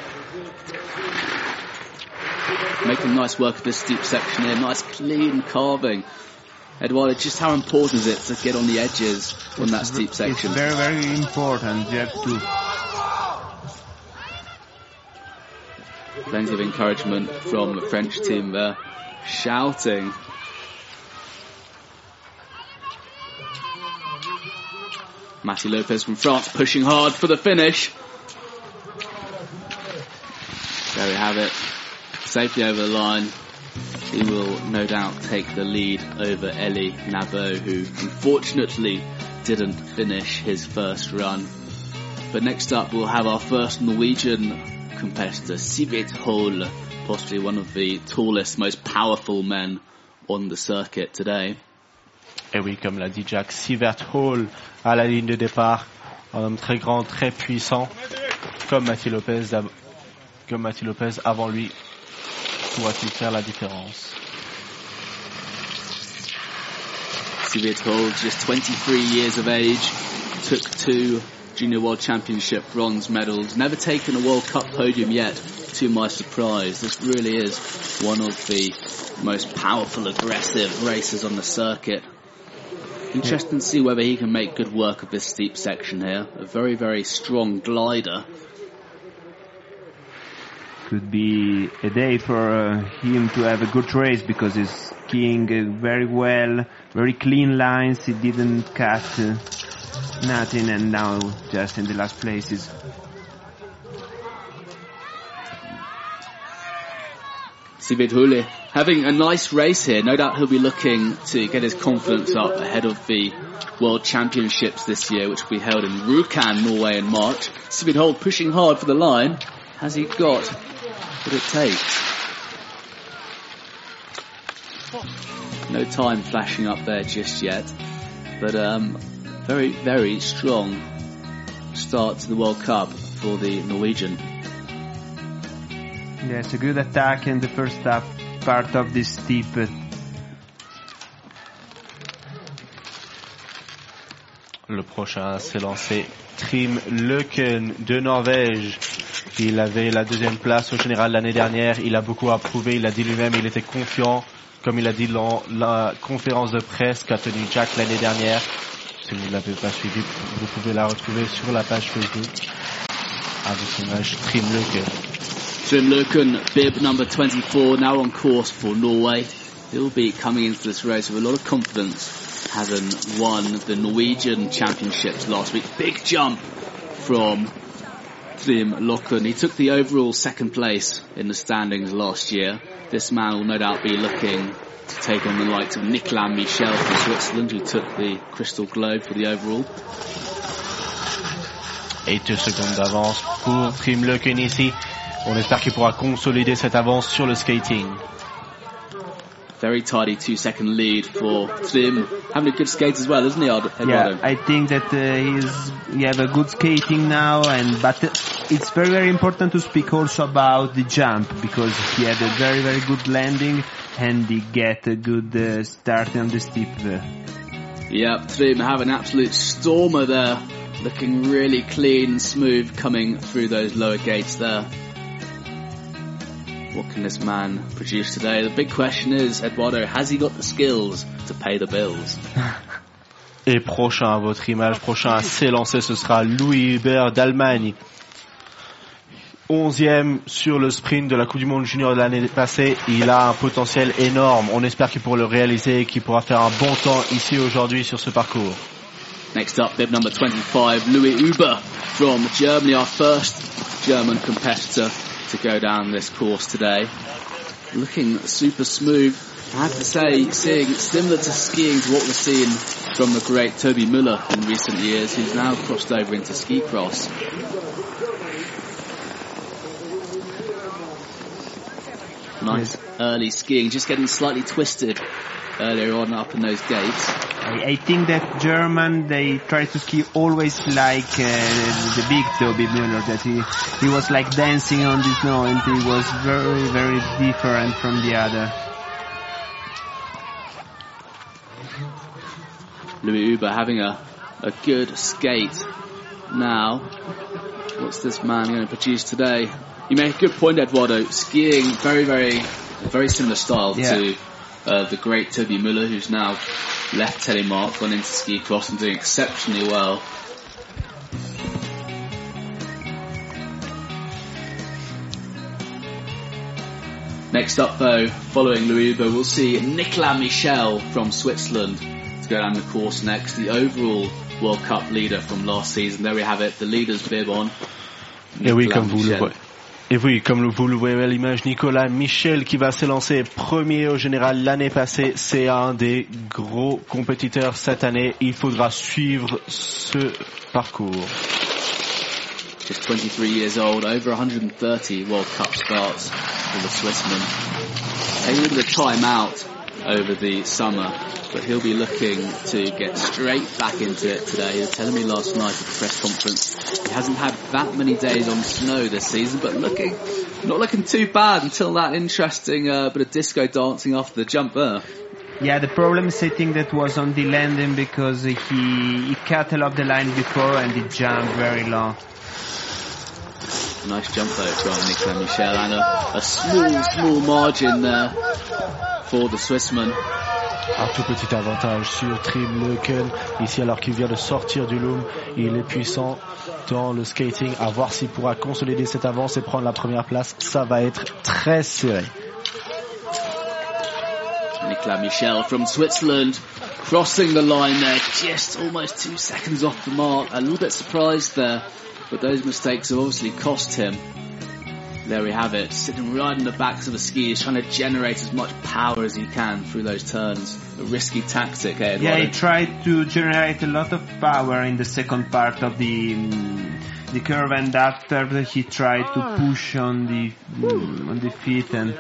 making nice work of this steep section here. Nice clean carving. Eduardo, just how important is it to get on the edges on that steep section? It's very, very important. You have to. Plenty of encouragement from the French team there, shouting. Matty Lopez from France pushing hard for the finish. There we have it safely over the line. He will no doubt take the lead over Eli Nabo, who unfortunately didn't finish his first run. But next up, we'll have our first Norwegian competitor, Sivert Hole, possibly one of the tallest, most powerful men on the circuit today. Et oui, comme l'a dit Jack, Sivert Hall à la ligne de départ, un homme très grand, très puissant, comme Mathieu Lopez, comme Mathieu Lopez avant lui, pourra-t-il faire la différence? Sivit just 23 years of age, took two Junior World Championship bronze medals, never taken a World Cup podium yet, to my surprise. This really is one of the most powerful, aggressive racers on the circuit. Interesting to see whether he can make good work of this steep section here. A very, very strong glider could be a day for uh, him to have a good race because he's skiing uh, very well, very clean lines. He didn't cut uh, nothing, and now just in the last places. Sivert Hole having a nice race here. No doubt he'll be looking to get his confidence up ahead of the World Championships this year, which will be held in Rjukan, Norway in March. Sivert Hole pushing hard for the line. Has he got what it takes. No time flashing up there just yet, but um, very, very strong start to the World Cup for the Norwegian. Yes, a good attack in the first half, part of this steep. Le prochain s'est lancé Trim Leuken de Norvège. Il avait la deuxième place au général l'année dernière. Il a beaucoup approuvé. Il a dit lui-même, il était confiant, comme il a dit dans la conférence de presse qu'a tenue Jack l'année dernière. Si vous ne l'avez pas suivi, vous pouvez la retrouver sur la page Facebook avec l'image Trym Løken. Trym number 24, now on course for Norway. He'll be coming into this race with a lot of confidence, having won the Norwegian championships last week. Big jump from Trym Løken. He took the overall second place in the standings last year. This man will no doubt be looking to take on the likes of Nicolas Michel from Switzerland, who took the Crystal Globe for the overall. Et deux secondes d'avance pour Tim Locken ici. On espère qu'il pourra consolider cette avance sur le skating. Very tidy two second lead for Trym. Having a good skate as well, isn't he, Eduardo? Yeah, I think that uh, he's he have a good skating now, and but it's very very important to speak also about the jump because he had a very very good landing and he get a good uh, start on the steep there. Yep, Trym have an absolute stormer there, looking really clean and smooth coming through those lower gates there. What can this man produce today? The big question is, Eduardo, has he got the skills to pay the bills? Et prochain à votre image, prochain à s'élancer, ce sera Louis Hubert d'Allemagne. Onzième sur le sprint de la Coupe du Monde Junior de l'année passée. Il a un potentiel énorme. On espère qu'il pourra le réaliser et qu'il pourra faire un bon temps ici aujourd'hui sur ce parcours. Next up, bib number 25, Louis Huber from Germany, our first German competitor to go down this course today. Looking super smooth. I have to say, seeing similar to skiing to what we're seeing from the great Toby Müller in recent years, who's now crossed over into ski cross. Nice early skiing, just getting slightly twisted earlier on up in those gates. I, I think that German they try to ski always like uh, the big Toby Müller that he he was like dancing on the snow and he was very very different from the other. Louis Huber having a, a good skate now. What's this man going to produce today? You make a good point, Eduardo. Skiing very, very, very similar style Yeah. to uh, the great Toby Müller, who's now left Telemark, gone into ski cross and doing exceptionally well. Next up, though, following Louis we'll see Nicolas Michel from Switzerland to go down the course next. The overall World Cup leader from last season. There we have it, the leader's bib on. Et oui, Nicolas comme vous le Michel. voyez. Et oui, comme vous le voyez à l'image, Nicolas Michel qui va s'élancer premier au général l'année passée, c'est un des gros compétiteurs cette année. Il faudra suivre ce parcours. Just 23 years old, over 130 World Cup starts for the over the summer, but he'll be looking to get straight back into it today. He was telling me last night at the press conference he hasn't had that many days on snow this season, but looking not looking too bad until that interesting uh, bit of disco dancing after the jump there. Yeah, the problem I that was on the landing because he he cut a lot of the line before and he jumped very low. Nice jump though from Nicolas Michel and a, a small, small margin there for the Swissman. Un tout petit avantage sur Trim Leuken, ici alors qu'il vient de sortir du loom. Il est puissant dans le skating. À voir s'il pourra consolider cette avance et prendre la première place. Ça va être très serré. Nicolas Michel from Switzerland crossing the line there, just almost two seconds off the mark. A little bit surprised there, but those mistakes have obviously cost him. There we have it, sitting right in the backs of the skis, trying to generate as much power as he can through those turns. A risky tactic, eh? Yeah, he tried to generate a lot of power in the second part of the mm, the curve, and after that he tried to push on the mm, on the feet and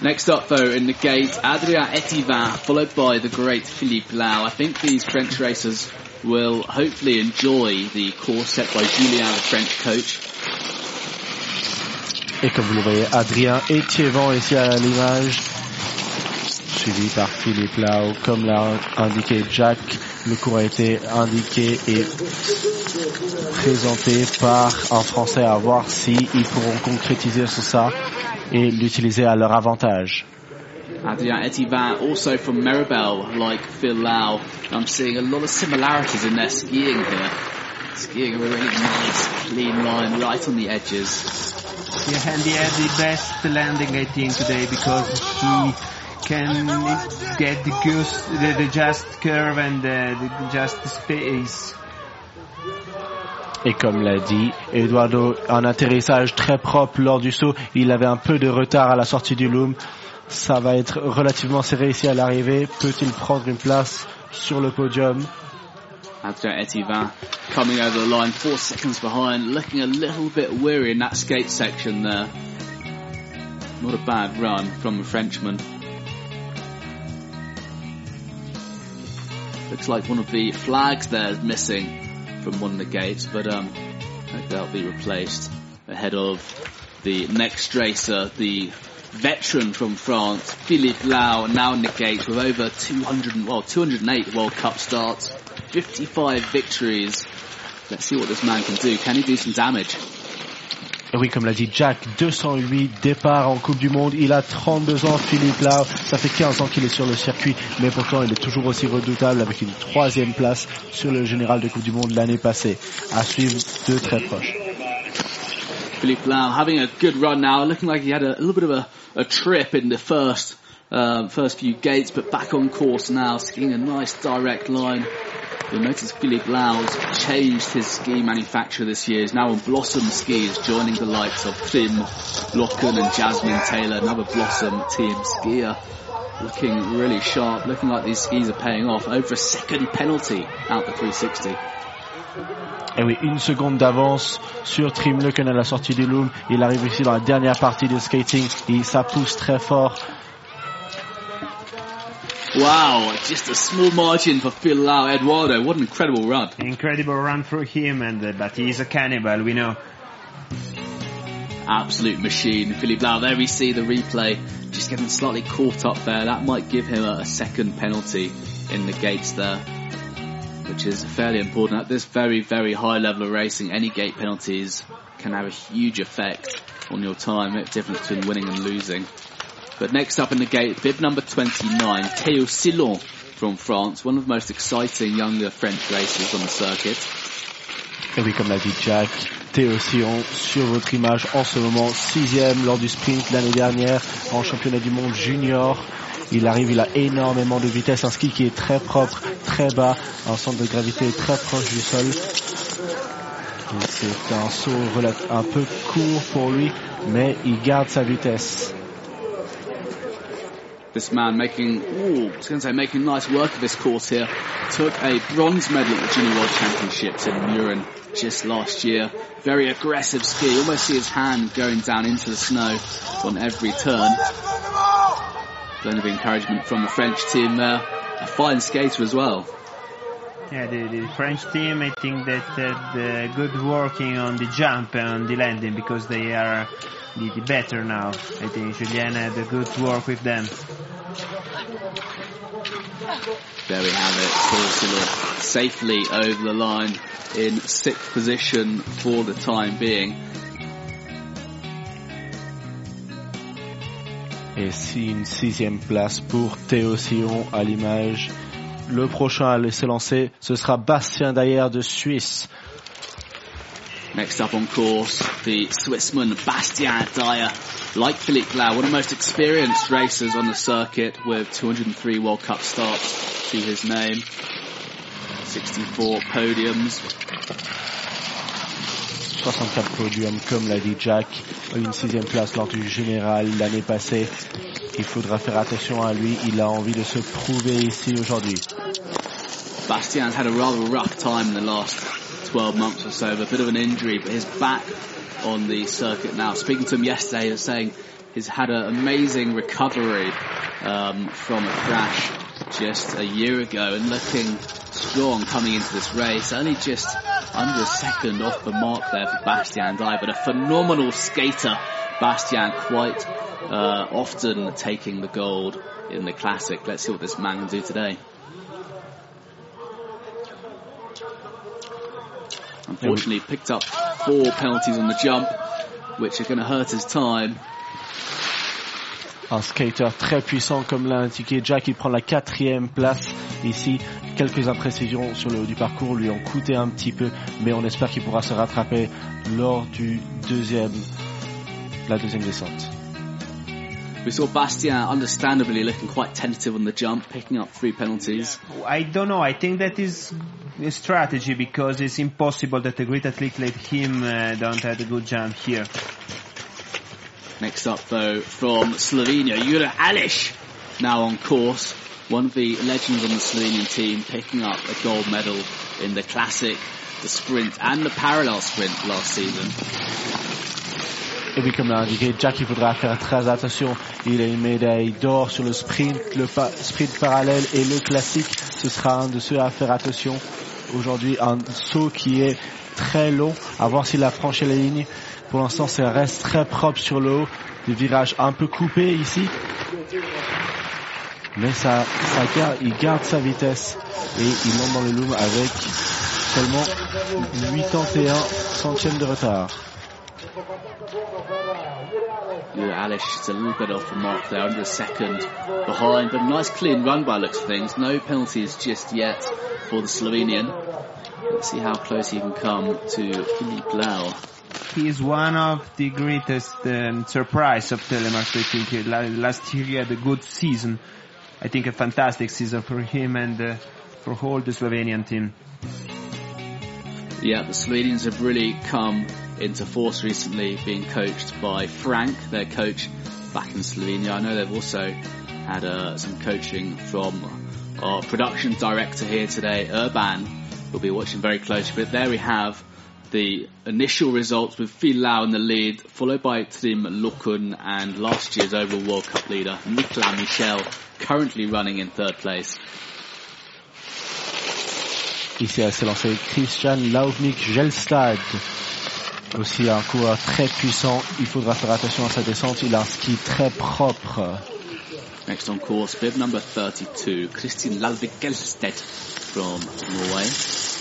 Next up, though, in the gate, Adrien Etivin, followed by the great Philippe Lau. I think these French racers will hopefully enjoy the course set by Julien, the French coach. Et comme vous le voyez, Adrien Etiévan ici à l'image, suivi par Philippe Lau. Comme l'a indiqué Jack, le cours a été indiqué et présenté par un Français à voir si ils pourront concrétiser sur ça et l'utiliser à leur avantage. Adrien Etivin, also from Meribel, like Phil Lau. I'm seeing a lot of similarities in their skiing here. Skiing a really nice, clean line right on the edges. yeah, and he had the best landing I think today because he can get the goose, the, the just curve and the, the just space. Et comme l'a dit Eduardo, un atterrissage très propre lors du saut. Il avait un peu de retard à la sortie du loom. Ça va être relativement serré ici à l'arrivée. Peut-il prendre une place sur le podium? After Etivan coming over the line, four seconds behind, looking a little bit weary in that skate section there. Not a bad run from the Frenchman. Looks like one of the flags there is missing from one of the gates, but um, that'll be replaced ahead of the next racer, the veteran from France, Philippe Lau, now in the gates with over 200, well, 208 World Cup starts, 55 victories. Let's see what this man can do. Can he do some damage? Oui, comme l'a dit Jack, 208 départs en Coupe du Monde. Il a 32 ans, Philippe Lau. Ça fait 15 ans qu'il est sur le circuit, mais pourtant il est toujours aussi redoutable avec une troisième place sur le général de Coupe du Monde l'année passée. À suivre de très proche. Philippe Lau having a good run now, looking like he had a, a little bit of a, a trip in the first uh, first few gates, but back on course now, skiing a nice direct line. You'll notice Philippe Lau's changed his ski manufacturer this year. He's now on Blossom skis, joining the likes of Trym Løken and Jasmine Taylor, another Blossom team skier. Looking really sharp, looking like these skis are paying off. Over a second penalty out the 360. Et oui, une seconde d'avance sur Trym Løken à la sortie du loom. Il arrive ici dans la dernière partie de skating et ça pousse très fort. Wow, just a small margin for Phil Lau. Eduardo, what an incredible run. Incredible run for him, and uh, but he's a cannibal, we know. Absolute machine. Philippe Lau, there we see the replay. Just getting slightly caught up there. That might give him a, a second penalty in the gates there, which is fairly important. At this very, very high level of racing, any gate penalties can have a huge effect on your time, the difference between winning and losing. But next up in the gate, bib number 29, Théo Sillon from France, one of the most exciting younger French racers on the circuit. Et oui, comme l'a dit Jack, Théo Sillon sur votre image en ce moment, sixième lors du sprint l'année dernière en championnat du monde junior. Il arrive, il a énormément de vitesse, un ski qui est très propre, très bas, un centre de gravité très proche du sol. C'est un saut un peu court pour lui, mais il garde sa vitesse. This man making, I was say making nice work of this course here. Took a bronze medal at the Junior World Championships in Murin just last year. Very aggressive ski. You almost see his hand going down into the snow on every turn. Plenty of encouragement from the French team there. A fine skater as well. Yeah, the, the French team, I think that uh, good working on the jump and on the landing because they are the, the better now. I think Julien had a good work with them. There we have it. Théo Sillon safely over the line in sixth position for the time being. Et si une sixième place pour Théo Sion à l'image. Le prochain à laisser lancer, ce sera Bastien Dayer de Suisse. Next up on course, the Swissman Bastien Dayer. Like Philippe Lau, one of the most experienced racers on the circuit with 203 World Cup starts to his name. 64 podiums. 64 podiums, comme l'a dit Jack. Une sixième place lors du général l'année passée. Il faudra faire attention à lui. Il a envie de se prouver ici aujourd'hui. Bastian's had a rather rough time in the last 12 months or so, a bit of an injury, but he's back on the circuit now. Speaking to him yesterday, he was saying he's had an amazing recovery um, from a crash just a year ago and looking strong coming into this race. Only just under a second off the mark there for Bastien Dayer, but a phenomenal skater. Bastian quite uh, often taking the gold in the classic. Let's see what this man can do today. Unfortunately, picked up four penalties on the jump, which are going to hurt his time. Un skater très puissant comme l'a indiqué Jack, il prend la quatrième place ici. Quelques imprécisions sur le haut du parcours lui ont coûté un petit peu, mais on espère qu'il pourra se rattraper lors du deuxième, la deuxième descente. We saw Bastien understandably looking quite tentative on the jump, picking up three penalties. I don't know. I think that is a strategy because it's impossible that a great athlete like him uh, don't have a good jump here. Next up, though, from Slovenia, Jure Alish, now on course. One of the legends on the Slovenian team, picking up a gold medal in the classic, the sprint, and the parallel sprint last season. Et oui, comme l'a indiqué Jack, il faudra faire très attention. Il a une médaille d'or sur le sprint, le sprint parallèle et le classique. Ce sera un de ceux à faire attention. Aujourd'hui, un saut qui est très long. À voir s'il a franchi la ligne. Pour l'instant, ça reste très propre sur le haut. Des virages un peu coupés ici. Mais ça, ça garde, il garde sa vitesse et il monte dans le loom avec seulement 81 centièmes de retard. Yeah, Alish is a little bit off the mark there, under a second behind, but a nice clean run by looks of things. No penalties just yet for the Slovenian. Let's see how close he can come to Philippe Lau. He is one of the greatest um, surprise of Telemark. I think last year he had a good season. I think a fantastic season for him and uh, for all the Slovenian team. Yeah, the Slovenians have really come into force recently, being coached by Frank, their coach back in Slovenia. I know they've also had uh, some coaching from our production director here today, Urban. We'll be watching very closely. But there we have the initial results with Phil Lau in the lead, followed by Trym Løken and last year's overall World Cup leader, Nicolas Michel, currently running in third place. Ici, s'est lancé Christian Lauvnik Gelstad. Aussi un coureur très puissant. Il faudra faire attention à sa descente. Il a un ski très propre. Next on course, bib number 32, Christian Lalvik Gelstad from Norway.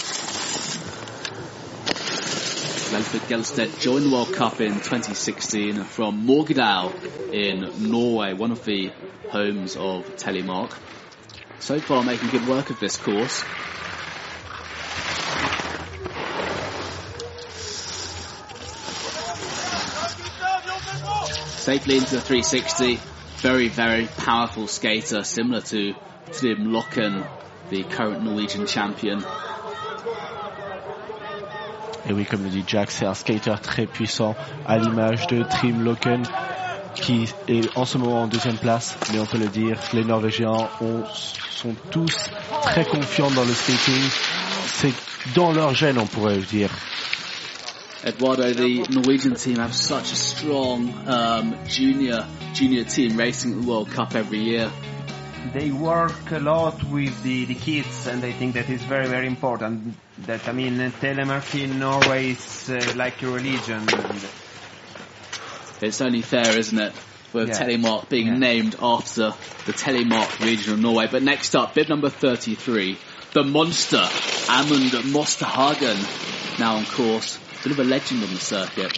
Lalvik Gelstad joined the World Cup in 2016 from Morgedal in Norway, one of the homes of Telemark. So far making good work of this course. safely into the 360. Very, very powerful skater, similar to Trym Løken, the current Norwegian champion. Et oui, comme le dit Jack, c'est un skater très puissant, à l'image de Trim Loken, qui est en ce moment en deuxième place. Mais on peut le dire, les Norvégiens ont, sont tous très confiants dans le skating. C'est dans leur gène, on pourrait dire. Eduardo, the Norwegian team have such a strong um, junior junior team racing the World Cup every year. They work a lot with the, the kids, and I think that is very very important. That I mean, telemark in Norway is uh, like a religion. It's only fair, isn't it? With yeah. Telemark being yeah. named after the Telemark region of Norway. But next up, bib number 33, the monster, Amund Mosterhagen, now on course bit of a legend on the circuit.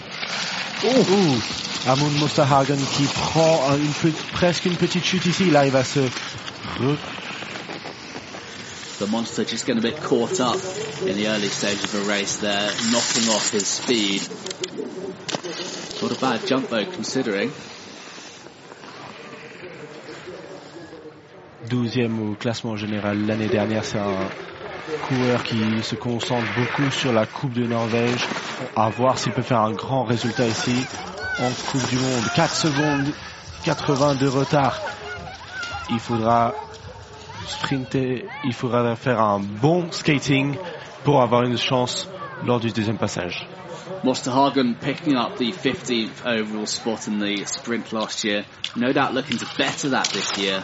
Ouh, Amund Mosterhagen qui prend une, presque une petite chute ici. Il arrive à se the monster just getting a bit caught up in the early stage of a race there, knocking off his speed. Not a bad jump though, considering. Douzième au classement général l'année dernière, c'est un coureur qui se concentre beaucoup sur la Coupe de Norvège, à voir s'il peut faire un grand résultat ici en Coupe du Monde. 4 secondes 80 de retard. Il faudra sprinter, il faudra faire un bon skating pour avoir une chance lors du deuxième passage. Mosterhagen picking up the 15th overall spot in the sprint last year. No doubt looking to better that this year,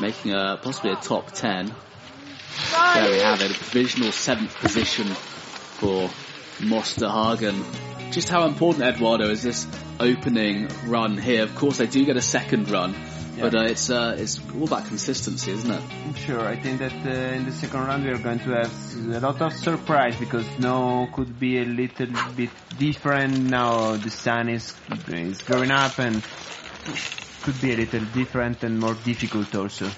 making a, possibly a top 10. There we have it, a provisional seventh position for Mosterhagen. Just how important, Eduardo, is this opening run here? Of course, they do get a second run, yeah. but uh, it's uh, it's all about consistency, isn't it? Sure, I think that uh, in the second round we are going to have a lot of surprise because now could be a little bit different. Now the sun is is growing up and could be a little different and more difficult also.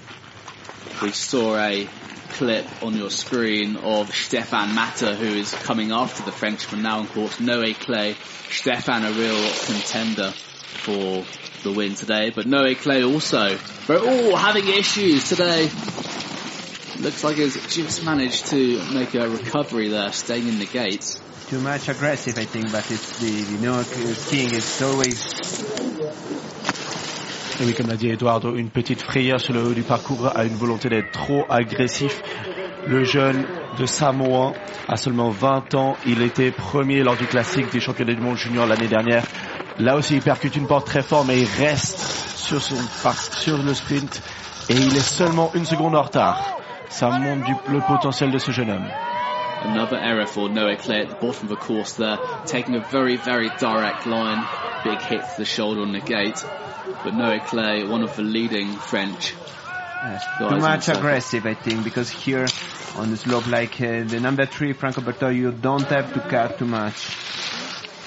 We saw a clip on your screen of Stefan Matter, who is coming after the Frenchman now, of course, Noé Claye. Stefan, a real contender for the win today, but Noé Claye also, oh, having issues today. Looks like he's just managed to make a recovery there, staying in the gates. Too much aggressive, I think, but it's the, the no skiing is always Et oui, comme l'a dit Eduardo, une petite frayeur sur le haut du parcours a une volonté d'être trop agressif. Le jeune de Samoa a seulement 20 ans. Il était premier lors du classique des championnats du monde junior l'année dernière. Là aussi, il percute une porte très fort, mais il reste sur, son, sur le sprint et il est seulement une seconde en retard. Ça montre le potentiel de ce jeune homme. Big hit to the shoulder on the gate. But Noé Claye, one of the leading French. Too much aggressive, I think, because here on the slope, like uh, the number three, Franco Berthod, you don't have to cut too much.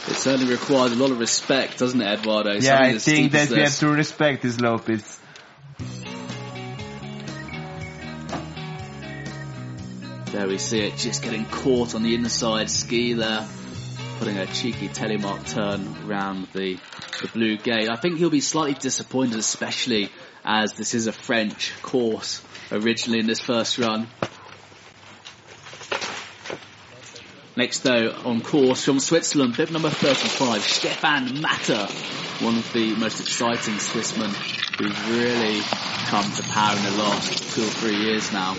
It certainly requires a lot of respect, doesn't it, Eduardo? Yeah, I think that we have to respect this slope. It's There we see it just getting caught on the inside ski there, putting a cheeky telemark turn around the, the blue gate. I think he'll be slightly disappointed, especially as this is a French course originally in this first run. Next though, on course from Switzerland, bib number 35, Stefan Matter, one of the most exciting Swissmen who's really come to power in the last two or three years now.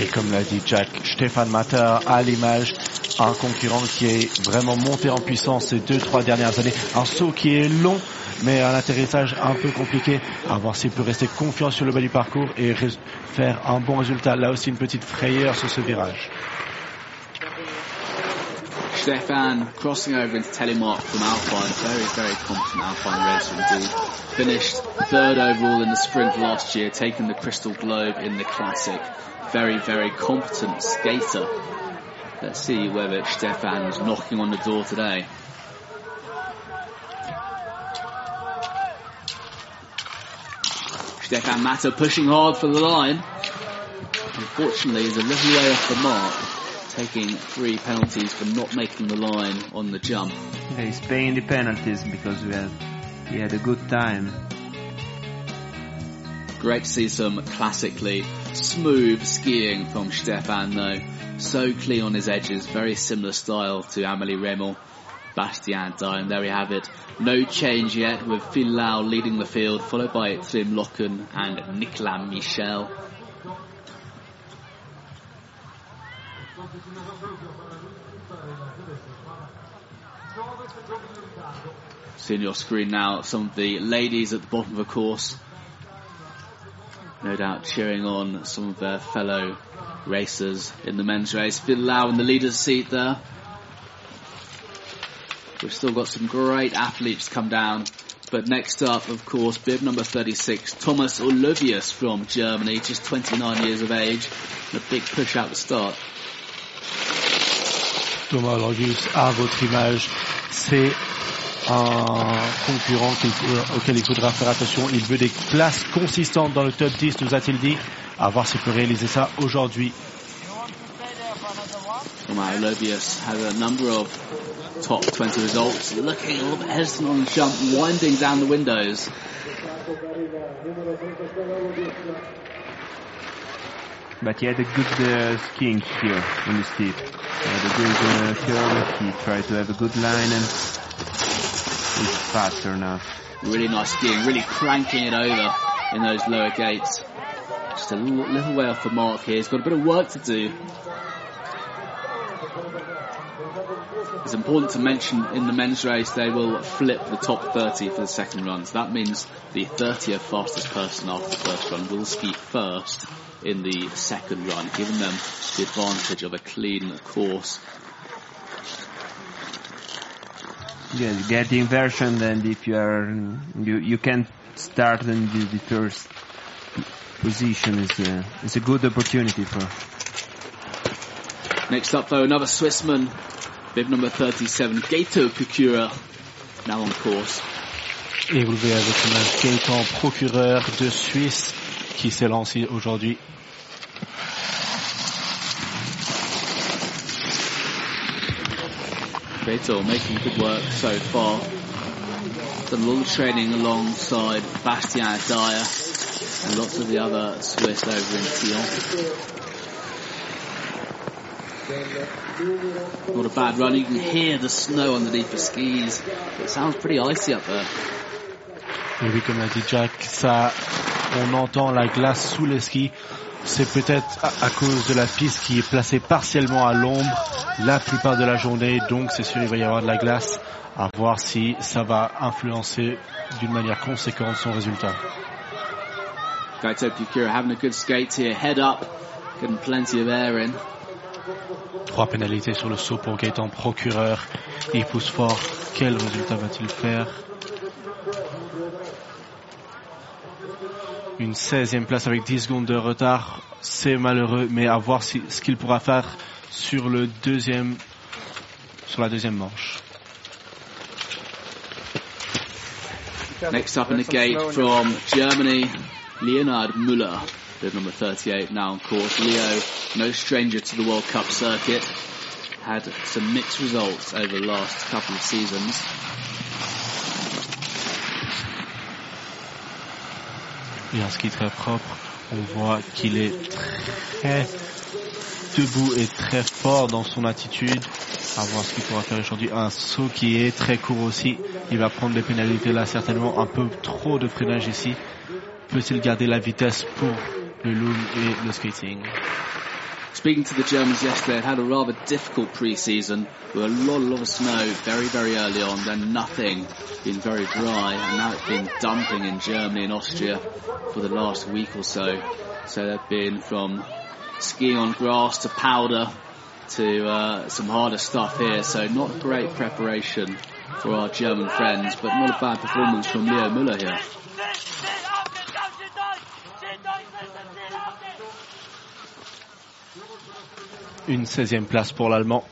Et comme l'a dit Jack, Stéphane Matter à l'image, un concurrent qui est vraiment monté en puissance ces deux, trois dernières années. Un saut qui est long, mais un atterrissage un peu compliqué. À voir s'il peut rester confiant sur le bas du parcours et faire un bon résultat. Là aussi, une petite frayeur sur ce virage. Stefan crossing over into Telemark from Alpine, very, very confident Alpine racer indeed. Finished third overall in the sprint last year, taking the Crystal Globe in the Classic. Very, very competent skater. Let's see whether Stefan's knocking on the door today. Stefan Matter pushing hard for the line. Unfortunately, he's a little way off the mark, taking three penalties for not making the line on the jump. Yeah, he's paying the penalties because we had, he had a good time. Great to see some classically smooth skiing from Stefan though. So clean on his edges, very similar style to Amelie Reymond, Bastian and there we have it. No change yet with Phil Lau leading the field, followed by Trym Løken and Nicolas Michel. Seeing your screen now, some of the ladies at the bottom of the course no doubt cheering on some of their fellow racers in the men's race. Phil Lau in the leader's seat there. We've still got some great athletes come down. But next up, of course, bib number 36, Thomas Olivius from Germany, just 29 years of age. A big push out the start. Thomas Olivius à votre image, c'est un concurrent auquel il faudra faire attention. Il veut des places consistantes dans le top 10, nous a-t-il dit. À voir s'il peut réaliser ça aujourd'hui. Omar Lobius has a number of top 20 results. Looking a little bit hesitant on the jump, winding down the windows. But he had a good uh, skiing here in the steep. He had a good uh, curve. He tried to have a good line and He's faster now. Really nice skiing, really cranking it over in those lower gates. Just a little, little way off the mark here. He's got a bit of work to do. It's important to mention in the men's race they will flip the top 30 for the second run. So that means the 30th fastest person after the first run will ski first in the second run, giving them the advantage of a clean course Yeah, get the inversion, and if you are you you can start in the, the first position is a is a good opportunity for. Next up, though, another Swissman, bib number 37, Gaëtan Procureur, now on course. Et vous le voyez avec l'image Gaëtan Procureur de Suisse qui s'est lancé aujourd'hui Beto making good work so far. A lot of training alongside Bastien Dayer and lots of the other Swiss over in Sion. Not a bad run. You can hear the snow underneath the skis. It sounds pretty icy up there. Oui, comme l'a dit Jack, on entend la glace sous les skis. C'est peut-être à, cause de la piste qui est placée partiellement à l'ombre la plupart de la journée, donc c'est sûr il va y avoir de la glace. À voir si ça va influencer d'une manière conséquente son résultat. Gaito Pukura having a good skate here, head up, getting plenty of air in. Trois pénalités sur le saut pour Gaëtan Procureur. Il pousse fort. Quel résultat va-t-il faire? Une 16e place avec 10 secondes de retard. C'est malheureux, mais à voir ce qu'il pourra faire sur le deuxième, sur la deuxième manche. Next up in the gate from Germany, Leonard Müller, the number 38 now on course. Leo, no stranger to the World Cup circuit, had some mixed results over the last couple of seasons. Il a un ski très propre. On voit qu'il est très debout et très fort dans son attitude. À voir ce qu'il pourra faire aujourd'hui. Un saut qui est très court aussi. Il va prendre des pénalités là certainement. Un peu trop de freinage ici. Peut-il garder la vitesse pour le loom et le skating? Speaking to the Germans yesterday, had a rather difficult pre-season with a lot, lot of snow very, very early on, then nothing, been very dry, and now it's been dumping in Germany and Austria for the last week or so. So they've been from skiing on grass to powder to uh, some harder stuff here. So not great preparation for our German friends, but not a bad performance from Leo Müller here. Une 16e place pour l'Allemand.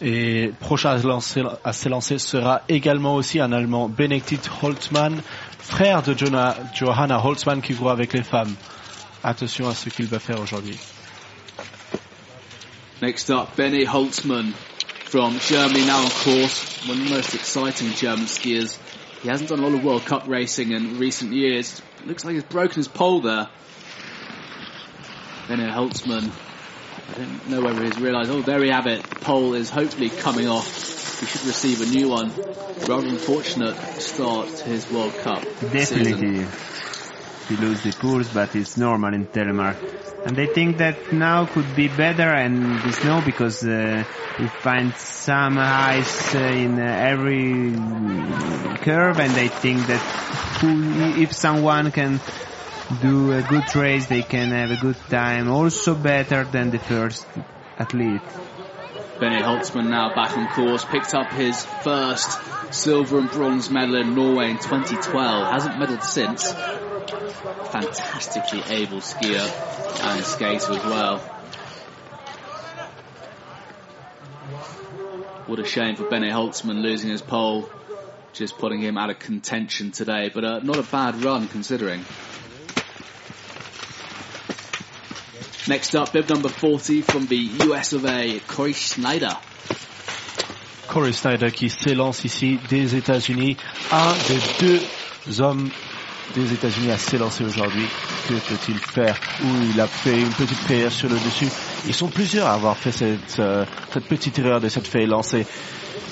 Et prochain à s'élancer sera également aussi un Allemand, Benedikt Holtzmann, frère de Johanna Holtzmann qui court avec les femmes. Attention à ce qu'il va faire aujourd'hui. Next up, Benny Holtzmann from Germany now on course, one of the most exciting German skiers. He hasn't done a lot of World Cup racing in recent years. Looks like he's broken his pole there. Benny Holtzmann I don't know whether he's realised, oh, there we have it. Pole is hopefully coming off. He should receive a new one. Rather unfortunate start to his World Cup. Definitely. He lose the poles, but it's normal in Telemark. And they think that now could be better and the snow because uh, we find some ice uh, in uh, every curve and they think that who, if someone can do a good race, they can have a good time, also better than the first athlete. Benny Holzmann now back on course, picked up his first silver and bronze medal in Norway in 2012, hasn't medalled since. Fantastically able skier and skater as well. What a shame for Benny Holzmann losing his pole, just putting him out of contention today, but uh, not a bad run considering. Next up, bib number 40 from the US of A, Corey Schneider. Corey Snyder qui s'élance ici des États-Unis, un des deux hommes des États-Unis à s'élancer aujourd'hui. Que peut-il faire? Où il a fait une petite prière sur le dessus. Ils sont plusieurs à avoir fait cette, euh, cette petite erreur de cette fait lancer.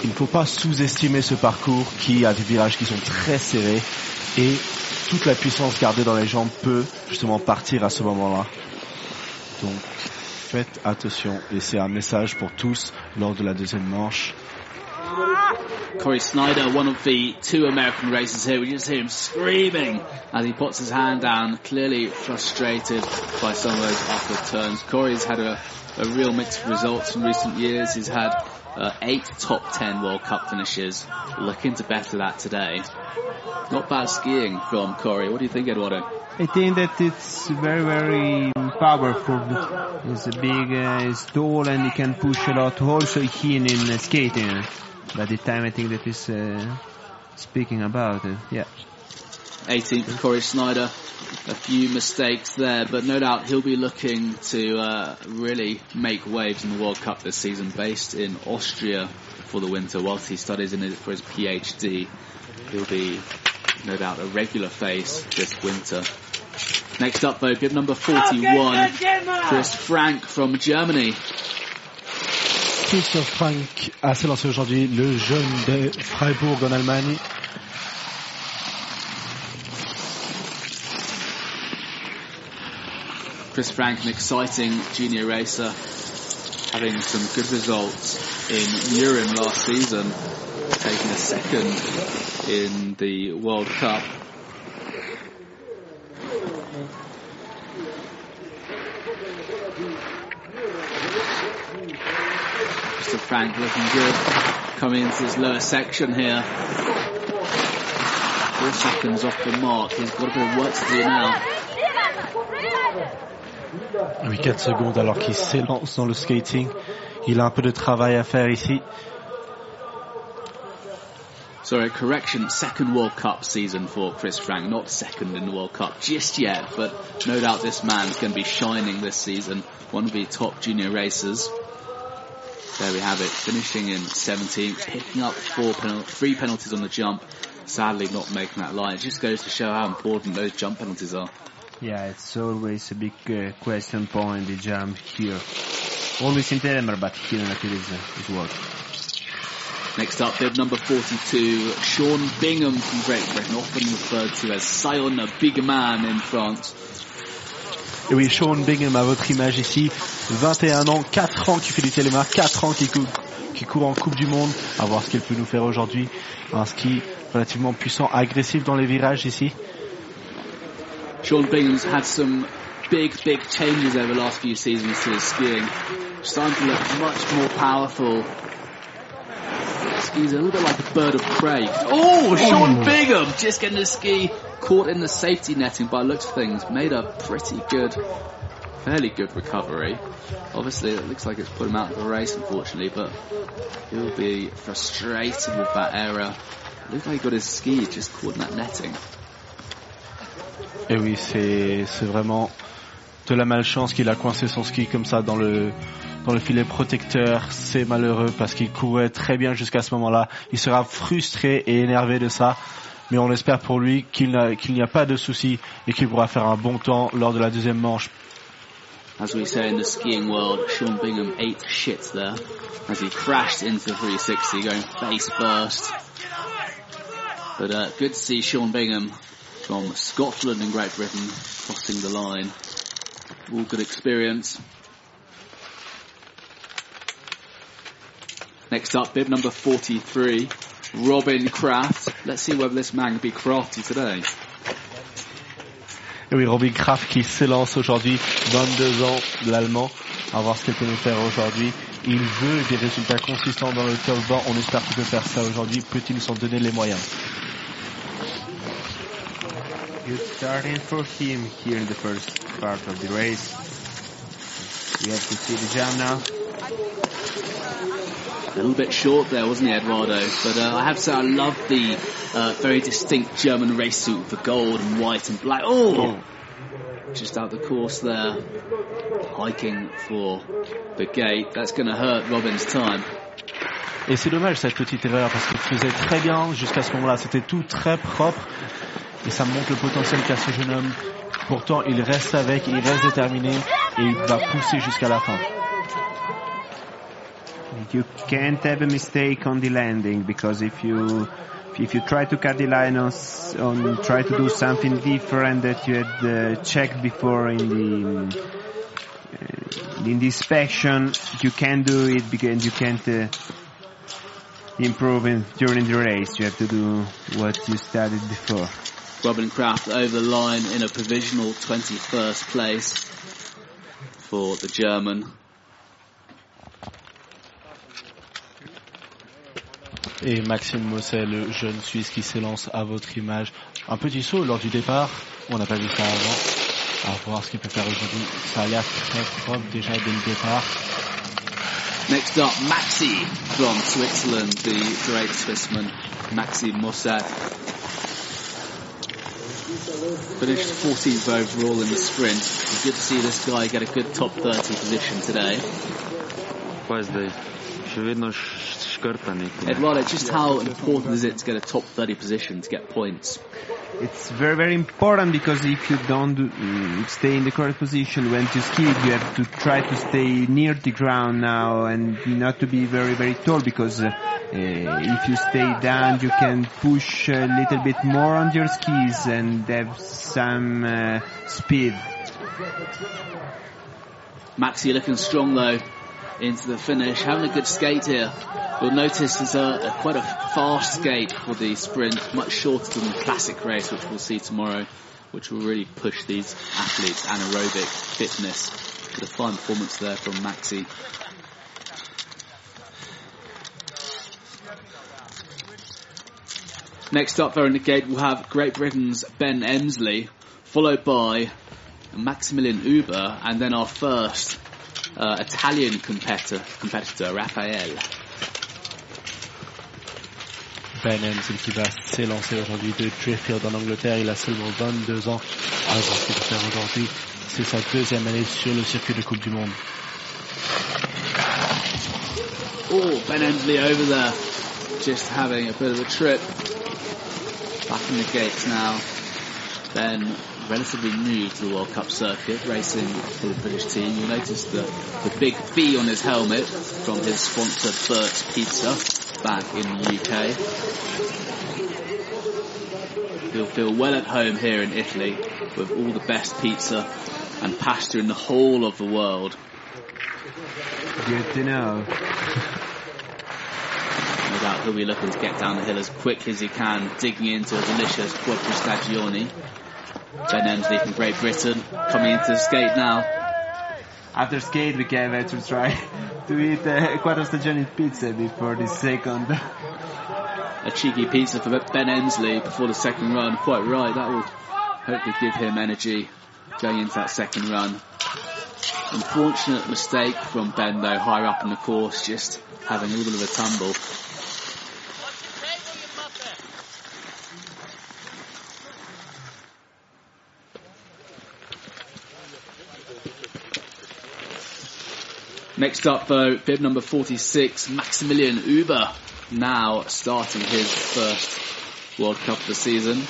Il ne faut pas sous-estimer ce parcours qui a des virages qui sont très serrés et toute la puissance gardée dans les jambes peut justement partir à ce moment-là. Donc faites attention et c'est un message pour tous lors de la deuxième manche. Corey Snyder, one of the two American racers here, we just hear him screaming as he puts his hand down, clearly frustrated by some of those upward turns. Corey's had a, a real mix of results in recent years. He's had uh, eight top ten World Cup finishes, looking to better that today. Not bad skiing from Corey. What do you think, Eduardo? I think that it's very, very powerful. He's a big, uh, he's tall and he can push a lot. Also keen in uh, skating. By the time I think that he's uh, speaking about it. Yeah. 18th Corey Snyder. A few mistakes there, but no doubt he'll be looking to uh, really make waves in the World Cup this season, based in Austria for the winter, whilst he studies in his, for his PhD. He'll be no doubt a regular face this winter. Next up though, bib number 41, Chris Frank from Germany. Christoph Frank a s'est lancé aujourd'hui, le jeune de Freiburg en Allemagne. Chris Frank, an exciting junior racer, having some good results in Nürburgring last season, taking a second in the World Cup. Mr. Frank looking good, coming into this lower section here. Four seconds off the mark, he's got a bit of work to do now. Oui, 4 secondes alors qu'il s'élance dans le skating. Il a un peu de travail à faire ici. Sorry, correction, second World Cup season for Chris Frank, not second in the World Cup just yet, but no doubt this man's going to be shining this season, one of the top junior racers. There we have it, finishing in 17th, picking up four penal- three penalties on the jump, sadly not making that line. It just goes to show how important those jump penalties are. Yeah, it's always a big uh, question point, the jump here. Always in Telemer, but here in is, uh, is work. Next up, bib number 42, Sean Bingham from Great Britain, often referred to as Sion, a big man in France. Et oui, Sean Bingham à votre image ici, 21 ans, 4 ans qui fait du télémark, 4 ans qui court, qui court en Coupe du Monde, à voir ce qu'elle peut nous faire aujourd'hui. Un ski relativement puissant, agressif dans les virages ici. Sean Bingham's had some big, big changes over the last few seasons to his skiing. Starting to look much more powerful. He's a little bit like a bird of prey. Oh, Sean Bingham just getting his ski caught in the safety netting by the looks of things. Made a pretty good, fairly good recovery. Obviously, it looks like it's put him out of the race, unfortunately, but he'll be frustrated with that error. It looks like he got his ski just caught in that netting. Et oui, c'est vraiment de la malchance qu'il a coincé son ski comme ça dans le dans le filet protecteur. C'est malheureux parce qu'il courait très bien jusqu'à ce moment-là. Il sera frustré et énervé de ça. Mais on espère pour lui qu'il n'y a pas de souci et qu'il pourra faire un bon temps lors de la deuxième manche. As we say in the skiing world, Sean Bingham ate shit there as he crashed into the 360 going face first. But uh, good to see Sean Bingham from Scotland and Great Britain crossing the line. All good experience. Next up, bib number 43, Robin Kraft. Let's see whether this man can be crafty today. Oui, Robin Kraft qui s'élance aujourd'hui, 22 ans, l'allemand. On va voir ce qu'il peut nous faire aujourd'hui. Il veut des résultats consistants dans le top 20. On espère qu'il peut faire ça aujourd'hui. Peut-il s'en donner les moyens? Good starting for him here in the first part of the race. We have to see the jam now. A little bit short there, wasn't he, Eduardo? But uh, I have to say, I love the uh, very distinct German race suit with the gold and white and black. Oh! Just out the course there, hiking for the gate. That's going to hurt Robin's time. Et c'est dommage cette petite erreur parce qu'il faisait très bien jusqu'à ce moment-là. C'était tout très propre et ça montre le potentiel qu'a ce jeune homme. Pourtant, il reste avec, il reste déterminé et il va pousser jusqu'à la fin. You can't have a mistake on the landing because if you if you try to cut the line on, on try to do something different that you had uh, checked before in the uh, in the inspection, you can't do it because you can't uh, improve in, during the race. You have to do what you studied before. Robin Kraft over the line in a provisional 21st place for the German. Et Maxime Mosset, le jeune Suisse qui s'élance à votre image. Un petit saut lors du départ. On n'a pas vu ça avant. À voir ce qu'il peut faire aujourd'hui. Ça a l'air très propre déjà dès le départ. Next up, Maxi from Switzerland, the great Swissman, Maxi Mosset. Finished 14th overall in the sprint. It's good to see this guy get a good top 30 position today. Eduardo, just how important is it to get a top 30 position to get points? It's very, very important because if you don't do, mm, stay in the correct position when to ski, you have to try to stay near the ground now and not to be very, very tall because uh, uh, if you stay down, you can push a little bit more on your skis and have some uh, speed. Maxi looking strong though into the finish, having a good skate here. You'll notice there's a, a, quite a fast skate for the sprint, much shorter than the classic race, which we'll see tomorrow, which will really push these athletes' anaerobic fitness. With a fine performance there from Maxi. Next up there in the gate we'll have Great Britain's Ben Emsley, followed by Maximilian Huber, and then our first uh, Italian competitor, competitor Raphael. Ben Emsley qui va s'élancer aujourd'hui de Driffield en Angleterre. Il a seulement 22 ans. À voir ce qu'il peut faire aujourd'hui. C'est sa deuxième année sur le circuit de Coupe du Monde. Oh, Ben Emsley over there. Just having a bit of a trip. Back in the gates now. Ben, relatively new to the World Cup circuit, racing for the British team. You'll notice the, the big B on his helmet from his sponsor Bert's Pizza back in the UK. He'll feel well at home here in Italy with all the best pizza and pasta in the whole of the world. Good to know. No doubt he'll be looking to get down the hill as quick as he can, digging into a delicious quattro stagioni. Ben Emsley from Great Britain coming into the skate now. After skate, we came here to try to eat uh, quattro stagioni pizza before the second. A cheeky pizza for Ben Emsley before the second run. Quite right, that will hopefully give him energy going into that second run. Unfortunate mistake from Ben though, higher up in the course, just having a little bit of a tumble. Next up though, bib number 46, Maximilian Huber, now starting his first World Cup of the season.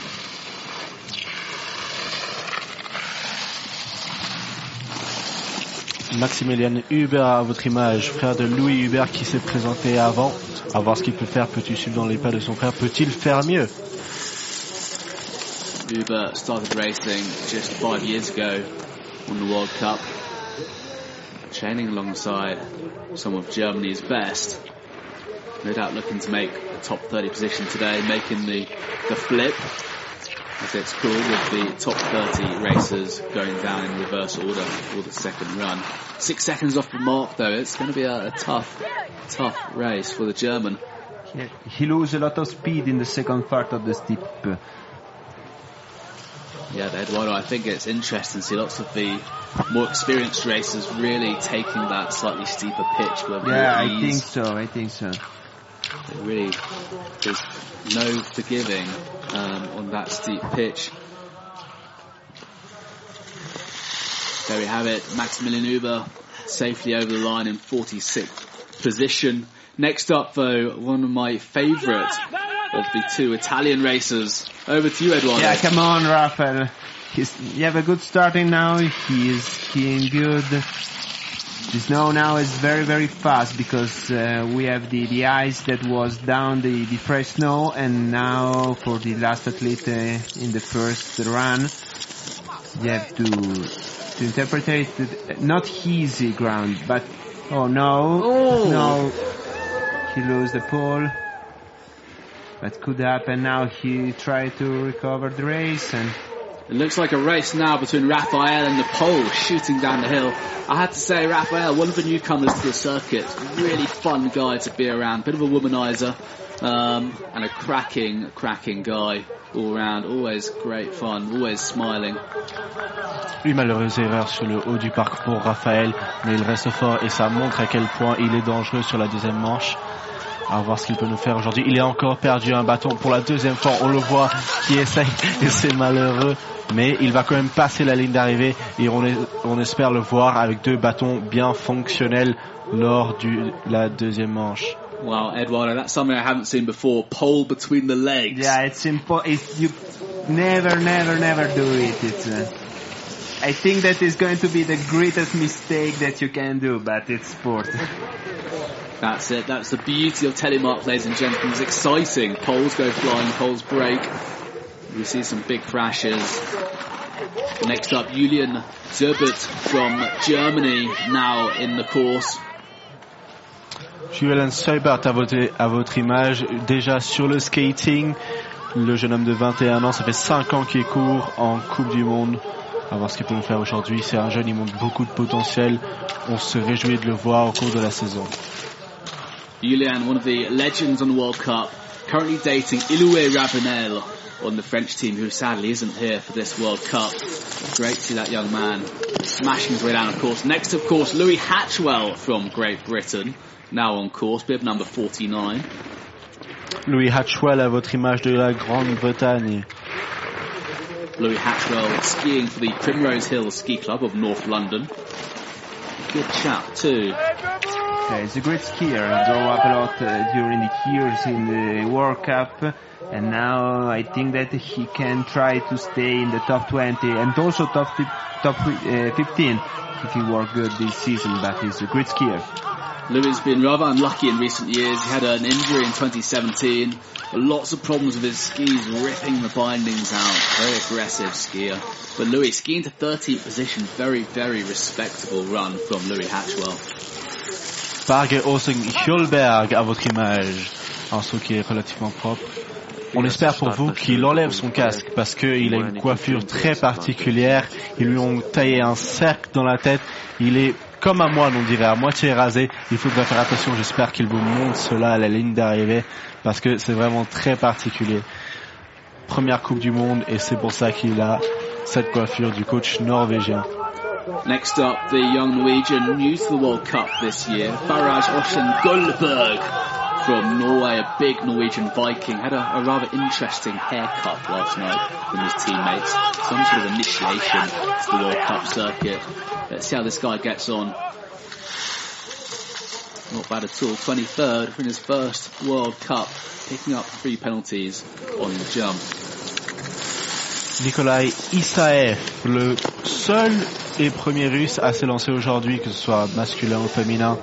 Maximilian Huber à votre image, frère de Louis Huber qui s'est présenté avant. À voir ce qu'il peut faire. Peut-il suivre dans les pas de son frère Peut-il faire mieux Huber started racing just five years ago on the World Cup, training alongside some of Germany's best. No doubt looking to make a top 30 position today, making the, the flip, as it's called, with the top 30 racers going down in reverse order for the second run. Six seconds off the mark though, it's going to be a, a tough, tough race for the German. He, he lose a lot of speed in the second part of the steep. Uh, Yeah, Eduardo, I think it's interesting to see lots of the more experienced racers really taking that slightly steeper pitch with Yeah, I think so. I think so. It really, there's no forgiving um, on that steep pitch. There we have it. Maximilian Huber safely over the line in 46th position. Next up, though, one of my favourite of the two Italian racers. Over to you, Eduardo. Yeah, come on, Rafael. He's, you have a good starting now. He is skiing good. The snow now is very, very fast because uh, we have the, the ice that was down the, the fresh snow and now for the last athlete uh, in the first run, you have to, to interpret it, not easy ground, but, oh no, Oh. no, he lose the pole. That could happen now. He tried to recover the race and It looks like a race now between Raphael and the pole shooting down the hill. I had to say, Raphael, one of the newcomers to the circuit, really fun guy to be around, bit of a womanizer, um, and a cracking, cracking guy all round. Always great fun, always smiling. Une malheureuse erreur sur le haut du parc pour Raphaël, mais il reste fort et ça montre à quel point il est dangereux sur la deuxième manche. À voir ce qu'il peut nous faire aujourd'hui. Il est encore perdu un bâton pour la deuxième fois. On le voit qui essaye et c'est malheureux. Mais il va quand même passer la ligne d'arrivée et on, est- on espère le voir avec deux bâtons bien fonctionnels lors de la deuxième manche. Wow, Eduardo, that's something I haven't seen before. Pole between the legs. Yeah, it's impo- it, you never, never, never do it. It's, uh, I think that is going to be the greatest mistake that you can do, but it's sport. That's it. That's the beauty of telemark, ladies and gentlemen. It's exciting. Poles go flying, poles break. We see some big crashes. Next up, Julian Zerbert from Germany, now in the course. Julian votre, à votre image, déjà sur le skating, le jeune homme de 21 ans, ça fait 5 ans qu'il court en Coupe du Monde. À voir ce qu'il peut nous faire aujourd'hui. C'est un jeune, il montre beaucoup de potentiel. On se réjouit de le voir au cours de la saison. Julian, one of the legends on the World Cup, currently dating Iloué Ravenel on the French team, who sadly isn't here for this World Cup. Great to see that young man smashing his way down, of course. Next, of course, Louis Hatchwell from Great Britain, now on course, bib number 49. Louis Hatchwell à votre image de la Grande-Bretagne. Louis Hatchwell skiing for the Primrose Hill Ski Club of North London. Good too. Yeah, he's a great skier. Grew up a lot uh, during the years in the World Cup, and now I think that he can try to stay in the top 20 and also top top uh, 15 if he work good this season. But he's a great skier. Louis has been rather unlucky in recent years. He had an injury in 2017. Lots of problems with his skis ripping the bindings out. Very aggressive skier. But Louis skiing to 13th position. Very, very respectable run from Louis Hatchwell. Barge Osing Hjolberg à votre image. Un saut qui est relativement propre. On espère pour vous qu'il enlève son casque parce qu'il a une coiffure très particulière. Ils lui ont taillé un cercle dans la tête. Il est comme à moi, on dirait à moitié rasé. Il faudrait faire attention. J'espère qu'il vous montre cela à la ligne d'arrivée parce que c'est vraiment très particulier. Première Coupe du Monde et c'est pour ça qu'il a cette coiffure du coach norvégien. Next up, the young Norwegian World Cup this year, from Norway, a big Norwegian Viking, had a, a rather interesting haircut last night from his teammates. Some sort of initiation to the World Cup circuit. Let's see how this guy gets on. Not bad at all. 23rd in his first World Cup, picking up three penalties on the jump. Nikolai Isaev, le seul et premier russe à se lancer aujourd'hui, que ce soit masculin ou féminin.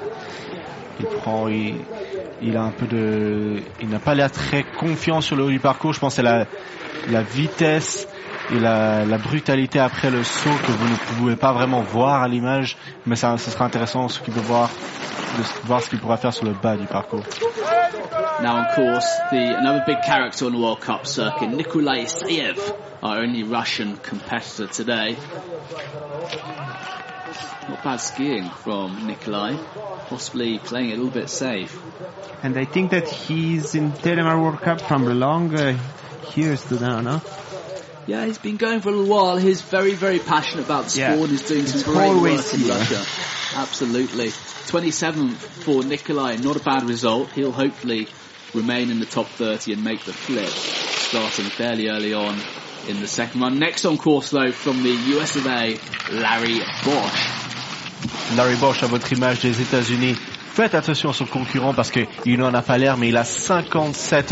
Il prend, il, il a un peu de, il n'a pas l'air très confiant sur le haut du parcours. Je pense c'est la, la vitesse et la, la brutalité après le saut que vous ne pouvez pas vraiment voir à l'image, mais ça, ce sera intéressant ce qu'il peut voir, de voir ce qu'il pourra faire sur le bas du parcours. Now, of course, the another big character on the World Cup circuit, Nikolai Isaev, our only Russian competitor today. Not bad skiing from Nikolai, possibly playing it a little bit safe. And I think that he's in Telemark World Cup from the long uh, years to now, no? Yeah, he's been going for a little while. He's very, very passionate about the Yeah. sport. He's doing some great work in here. Russia. Absolutely. 27th for Nikolai, not a bad result. He'll hopefully remain in the top 30 and make the flip, starting fairly early on in the second run. Next on course though, from the US Larry Bosch. Larry Bosch à votre image des États-Unis. Faites attention à son concurrent parce qu'il n'en a pas l'air, mais il a 57 ans.